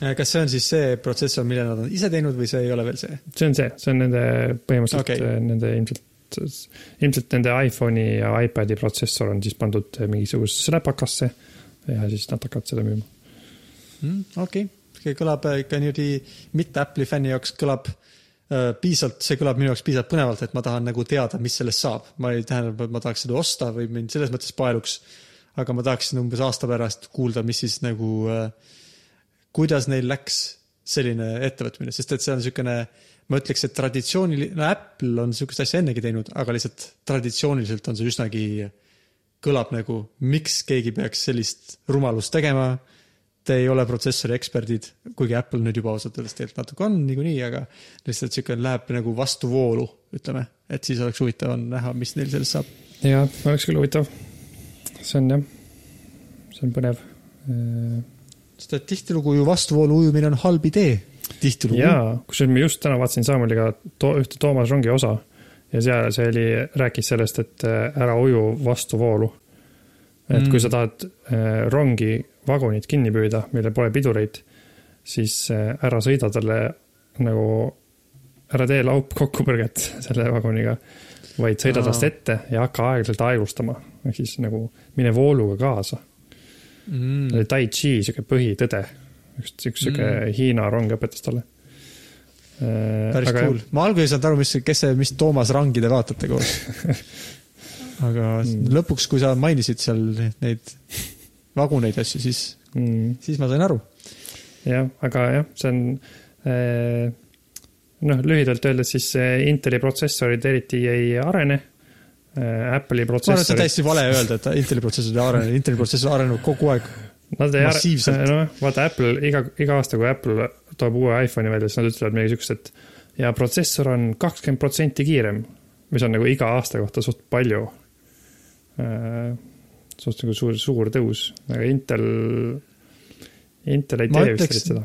kas see on siis see protsessor, mille nad on ise teinud või see ei ole veel see? see on see, see on nende põhimõtteliselt okay. nende ilmselt, ilmselt nende iPhone'i ja iPad'i protsessor on siis pandud mingisugusesse läpakasse ja siis nad hakkavad seda müüma. Mm, okei, see kõlab äh, ikka niimoodi mitte Apple'i fänni jaoks kõlab äh, piisavalt, see kõlab minu jaoks piisavalt põnevalt, et ma tahan nagu teada, mis sellest saab. ma ei tähendab, et ma tahaks seda osta või mind selles mõttes paeluks. aga ma tahaksin umbes aasta pärast kuulda, mis siis nagu äh,, kuidas neil läks selline ettevõtmine, sest et see on niisugune, ma ütleks, et traditsiooniline, no Apple on niisugust asja ennegi teinud, aga lihtsalt traditsiooniliselt on see üsnagi, kõlab nagu, miks keegi peaks sellist rumalust tegema te ei ole protsessori eksperdid, kuigi Apple nüüd juba ausalt öeldes tegelikult natuke on niikuinii, aga lihtsalt sihuke läheb nagu vastuvoolu, ütleme, et siis oleks huvitav on näha, mis neil sellest saab. ja oleks küll huvitav. see on jah, see on põnev. sest et tihtilugu ju vastuvoolu ujumine on halb idee. tihtilugu. jaa, kusjuures ma just täna vaatasin Samueliga to, ühte Toomas Rongi osa ja seal see oli, rääkis sellest, et äh, ära uju vastuvoolu. Et Mm. kui sa tahad äh, rongi vagunit kinni püüda, millel pole pidureid, siis äh, ära sõida talle nagu, ära tee laupkokkupõrget selle vaguniga, vaid sõida tast ette ja hakka aeglaselt aeglustama. ehk siis nagu mine vooluga kaasa. mm. see oli Tai Chi sihuke põhitõde. üks, üks sihuke Mm. Hiina rong õpetas talle. päris cool. ma algul ei saanud aru, mis, kes see, mis Toomas Rangi te vaatate koos. aga Mm. lõpuks, kui sa mainisid seal neid vaguneid asju, siis, Mm, siis ma sain aru. jah, aga jah, see on eh, noh, lühidalt öeldes siis eh, Inteli protsessorid eriti ei arene. Apple'i ma arvan, et see on protsessorid, täiesti vale öelda, et Inteli protsessor ei arene, Inteli protsessor areneb kogu aeg. nad ei arene, noh, vaata Apple iga, iga aasta, kui Apple toob uue iPhone'i välja, siis nad ütlevad midagi siukest, et ja protsessor on kakskümmend protsenti kiirem, mis on nagu iga aasta kohta suht palju. Suht nagu suur, suur tõus, aga Intel, Intel ei Ma tee vist seda.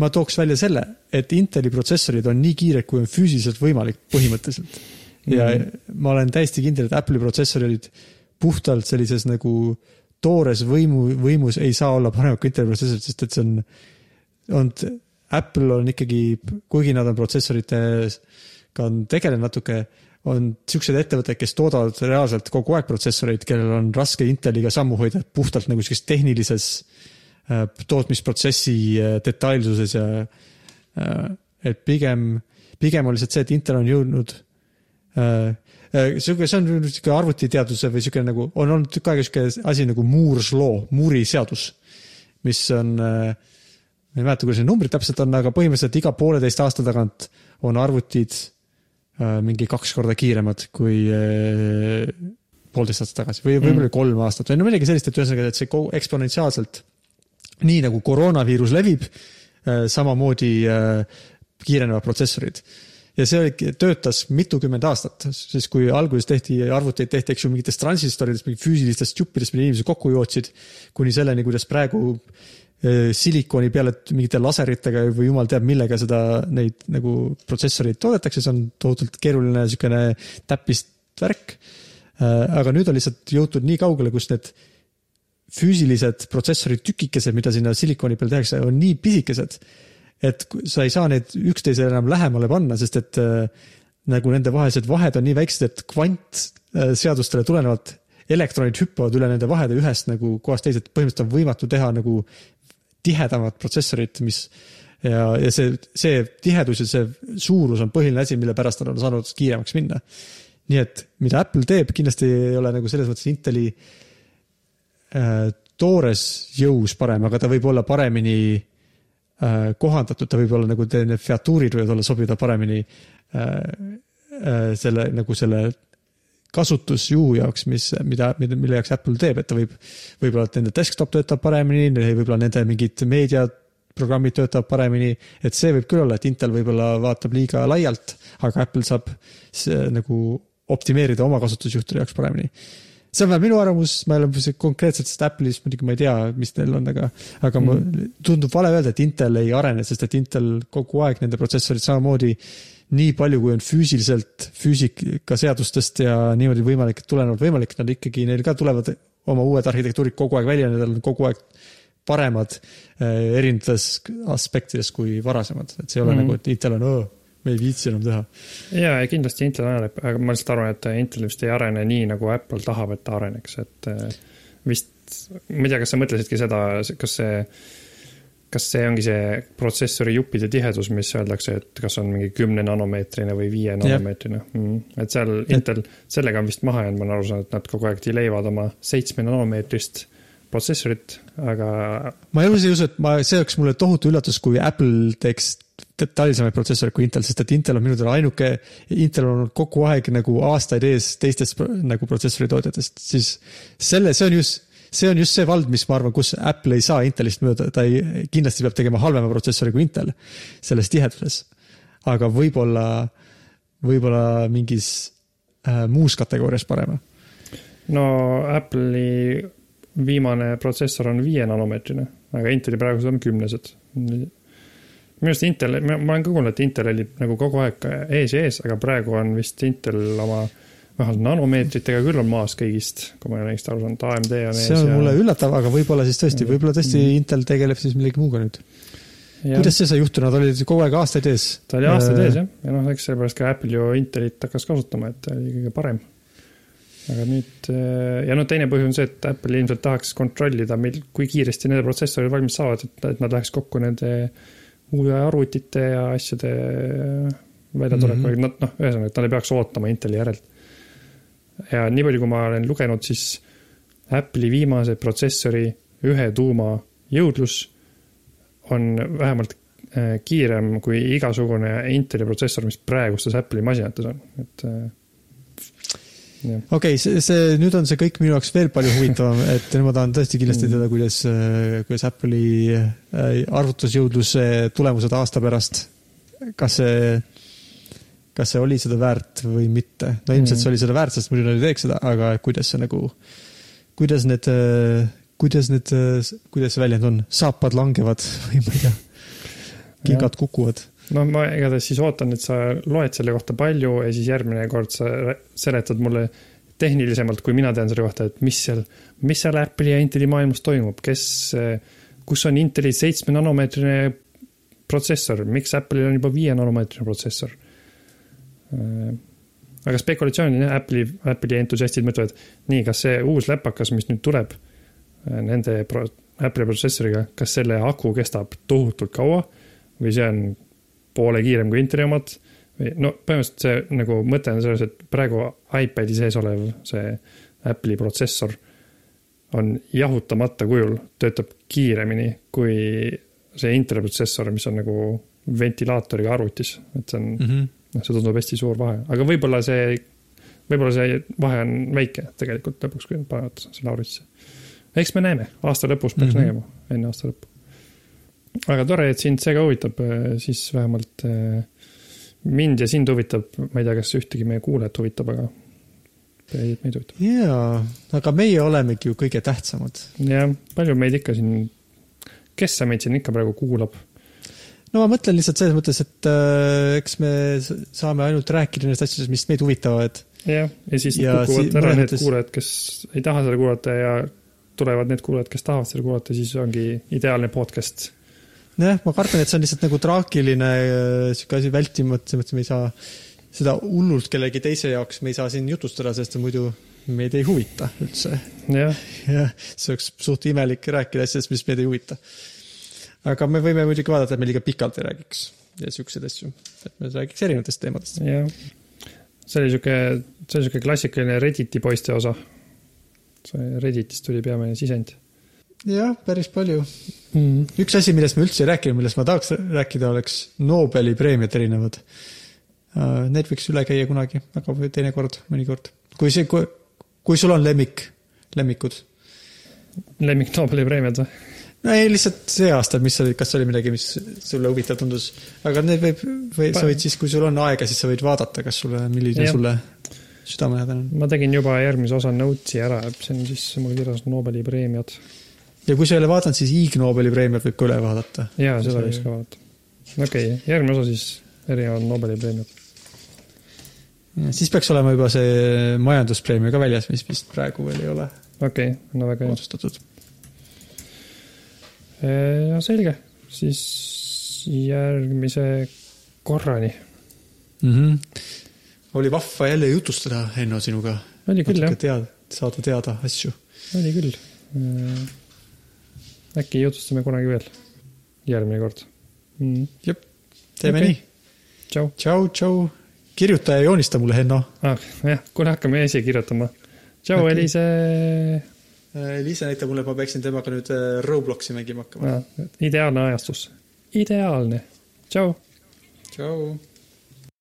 ma tooks välja selle, et Inteli protsessorid on nii kiired, kui on füüsiliselt võimalik põhimõtteliselt. ja Mhm. ma olen täiesti kindel, et Apple'i protsessorid puhtalt sellises nagu toores võimu, võimus ei saa olla paremad kui Inteli protsessorid, sest et see on, on, Apple on ikkagi, kuigi nad on protsessoritega on tegelenud natuke, on siuksed ettevõtted, kes toodavad reaalselt kogu aeg protsessoreid, kellel on raske Inteliga sammu hoida puhtalt nagu sihukeses tehnilises äh, tootmisprotsessi äh, detailsuses ja äh, et pigem, pigem on lihtsalt see, et Intel on jõudnud sihuke, see on sihuke arvutiteaduse või sihuke nagu, on olnud tükk aega sihuke asi nagu Moore's law, Moore'i seadus, mis on ma ei mäleta, kuidas need numbrid täpselt on, aga põhimõtteliselt iga pooleteist aasta tagant on arvutid mingi kaks korda kiiremad kui äh, poolteist aastat tagasi või võib-olla kolm aastat või no midagi sellist, et ühesõnaga, et see eksponentsiaalselt, nii nagu koroonaviirus levib, samamoodi äh, kiirenevad protsessorid. Ja see oli, töötas mitukümmend aastat, siis kui alguses tehti arvuteid tehti, eks ju, mingitest transistoridest, mingit füüsilistest juppidest, mida inimesed kokku jootsid, kuni selleni, kuidas praegu silikoni peale mingite laseritega või jumal teab millega seda, neid nagu protsessoreid toodetakse, see on tohutult keeruline niisugune täppistvärk. aga nüüd on lihtsalt jõutud nii kaugele, kus need füüsilised protsessori tükikesed, mida sinna silikoni peal tehakse, on nii pisikesed, et sa ei saa neid üksteisele enam lähemale panna, sest et äh, nagu nende vahelised vahed on nii väiksed, et kvantseadustele tulenevalt elektronid hüppavad üle nende vahede ühest nagu kohast teise, et põhimõtteliselt on võimatu teha nagu tihedamat protsessorit, mis ja, ja see, see tihedus ja see suurus on põhiline asi, mille pärast nad on saanud kiiremaks minna. nii et mida Apple teeb, kindlasti ei ole nagu selles mõttes Inteli äh, toores jõus parem, aga ta võib olla paremini äh, kohandatud, ta võib olla nagu need featuurid võivad olla sobida paremini äh, äh, selle nagu selle kasutusjuhu jaoks, mis, mida, mida, mille jaoks Apple teeb, et ta võib, võib-olla, nende desktop töötab paremini, võib-olla nende mingid meediaprogrammid töötavad paremini, et see võib küll olla, et Intel võib-olla vaatab liiga laialt, aga Apple saab see, nagu optimeerida oma kasutusjuhtide jaoks paremini see on vähemalt minu arvamus, ma ei ole konkreetselt sellest Apple'ist muidugi ma ei tea, mis neil on, aga, aga mm. Mhm. tundub vale öelda, et Intel ei arene, sest et Intel kogu aeg nende protsessorid samamoodi nii palju, kui on füüsiliselt füüsikaseadustest ja niimoodi võimalik, tulenevalt võimalik, nad ikkagi, neil ka tulevad oma uued arhitektuurid kogu aeg välja, need on kogu aeg paremad eh, erinevates aspektides kui varasemad, et see ei ole mm. Mhm. nagu, et Intel on, me ei viitsi enam teha. ja, ja kindlasti Intel areneb, aga ma lihtsalt arvan, et Intel vist ei arene nii, nagu Apple tahab, et ta areneks, et eh, vist, ma ei tea, kas sa mõtlesidki seda, kas see, kas see ongi see protsessori juppide tihedus, mis öeldakse, et kas on mingi kümne nanomeetrine või viie nanomeetrine mm.. et seal Intel sellega on vist maha jäänud, ma olen aru saanud, et nad kogu aeg delay vad oma seitsme nanomeetrist protsessorit, aga ma ei usu, ei usu, et ma, see oleks mulle tohutu üllatus, kui Apple teeks detailsemaid protsessoreid kui Intel, sest et Intel on minu teada ainuke, Intel on olnud kogu aeg nagu aastaid ees teistest nagu protsessori tootjatest, siis selle, see on just, see on just see vald, mis ma arvan, kus Apple ei saa Intelist mööda, ta ei, kindlasti peab tegema halvema protsessori kui Intel selles tiheduses. aga võib-olla, võib-olla mingis äh, muus kategoorias parema. no Apple'i viimane protsessor on viie nanomeetrine, aga Inteli praegused on kümnesed. Minu arust Intel, ma olen ka kuulnud, et Intel oli nagu kogu aeg ees ja ees, aga praegu on vist Intel oma vähemalt nanomeetritega küll on maas kõigist, kui ma olen õigesti aru saanud, AMD on ees see on ja mulle üllatav, aga võib-olla siis tõesti, võib-olla tõesti Mm. Intel tegeleb siis millegi muuga nüüd. kuidas see sai juhtuda, nad olid kogu aeg aastaid ees. ta oli aastaid ees jah, ja noh, eks sellepärast ka Apple ju Intelit hakkas kasutama, et ta oli kõige parem. aga nüüd ja no teine põhjus on see, et Apple ilmselt tahaks kontrollida, mil, kui kiiresti nende protsessorid valmis saavad, et, et nad läheks kokku nende uue arvutite ja asjade väljatulekuga mm. -hmm. nad noh, ühesõnaga, nad ei peaks ootama Inteli järelt. ja nii palju, kui ma olen lugenud, siis Apple'i viimase protsessori ühe tuuma jõudlus on vähemalt äh, kiirem kui igasugune Inteli protsessor, mis praegustes Apple'i masinates on, et äh. Okei okay,, see, see, nüüd on see kõik minu jaoks veel palju huvitavam, et nüüd ma tahan tõesti kindlasti Mm. teada, kuidas, kuidas Apple'i äh, arvutusjõudluse tulemused aasta pärast, kas see, kas see oli seda väärt või mitte. no ilmselt Mm. see oli seda väärt, sest muidu nad ei teeks seda, aga kuidas see nagu, kuidas need, kuidas need, kuidas see väljend on, saapad langevad või ma ei tea, kingad kukuvad. noh, ma igatahes siis ootan, et sa loed selle kohta palju ja siis järgmine kord sa seletad mulle tehnilisemalt, kui mina tean selle kohta, et mis seal, mis seal Apple'i ja Inteli maailmas toimub, kes, kus on Inteli seitsme nanomeetrine protsessor, miks Apple'il on juba viie nanomeetrine protsessor. aga spekulatsioon Apple'i, Apple'i entusiastid mõtlevad, nii, kas see uus läpakas, mis nüüd tuleb nende pro, Apple'i protsessoriga, kas selle aku kestab tohutult kaua või see on poole kiirem kui Inteli omad no põhimõtteliselt see nagu mõte on selles, et praegu iPad'i sees olev see Apple'i protsessor on jahutamata kujul, töötab kiiremini kui see Inteli protsessor, mis on nagu ventilaatoriga arvutis, et see on mm, -hmm. noh, see tundub hästi suur vahe, aga võib-olla see, võib-olla see vahe on väike tegelikult lõpuks, kui nad panevad selle arvutisse. eks me näeme, aasta lõpus peaks mm. -hmm. nägema, enne aasta lõppu. Aga tore, et sind see ka huvitab, siis vähemalt eh, mind ja sind huvitab, ma ei tea, kas ühtegi meie kuulajat huvitab, aga meid meid huvitab. jaa, aga meie olemegi ju kõige tähtsamad. jah, palju meid ikka siin, kes see meid siin ikka praegu kuulab? no ma mõtlen lihtsalt selles mõttes, et äh, eks me saame ainult rääkida nendest asjadest, mis meid huvitavad. jah, ja siis Ja kukuvad si- ära mõnes need mõttes- kuulajad, kes ei taha seda kuulata ja tulevad need kuulajad, kes tahavad seda kuulata, siis ongi ideaalne podcast. nojah, ma kardan, et see on lihtsalt nagu traagiline äh, sihuke asi vältimatu, selles mõttes me ei saa seda hullult kellegi teise jaoks, me ei saa siin jutustada, sest muidu meid ei huvita üldse. jah, jah, see oleks suht imelik rääkida asjadest, mis meid ei huvita. aga me võime muidugi vaadata, et me liiga pikalt ei räägiks ja siukseid asju, et me räägiks erinevatest teemadest. jah. see oli sihuke, see oli sihuke klassikaline Redditi poiste osa. see Redditist tuli peamine sisend jah, päris palju. mm.. üks asi, millest me üldse ei rääkinud, millest ma tahaks rääkida, oleks Nobeli preemiad erinevad. Need võiks üle käia kunagi, aga teinekord, mõnikord. kui see, kui, kui sul on lemmik, lemmikud. lemmik Nobeli preemiad või? no ei, lihtsalt see aasta, mis oli, kas oli midagi, mis sulle huvitav tundus, aga need võib, või sa võid siis, kui sul on aega, siis sa võid vaadata, kas sulle, milline Jah. sulle südamelähedane on. ma tegin juba järgmise osa notes'i ära, see on siis mul kirjas Nobeli preemiad. Ja kui sa ei ole vaadanud, siis Ig Nobeli preemiad võib ka üle vaadata. jaa, seda võiks ka vaadata. okei okay,, järgmine osa siis erinevad Nobeli preemiad. siis peaks olema juba see majanduspreemia ka väljas, mis vist praegu veel ei ole okei okay,, no väga hea. otsustatud. ja selge, siis järgmise korrani. mm. -hmm. oli vahva jälle jutustada, Henno, sinuga. oli küll jah, teada, saada teada asju. oli küll. Äkki jutustame kunagi veel, järgmine kord mm.. jep, teeme okay. nii. tšau. tšau, tšau. kirjuta ja joonista mulle, Henno. ah,. jah, kuule hakkame esi kirjutama. tšau okay., Eliise Liisa näitab mulle, et ma peaksin temaga nüüd äh, Robloksi mängima hakkama. ah,. ideaalne ajastus, ideaalne. tšau. tšau.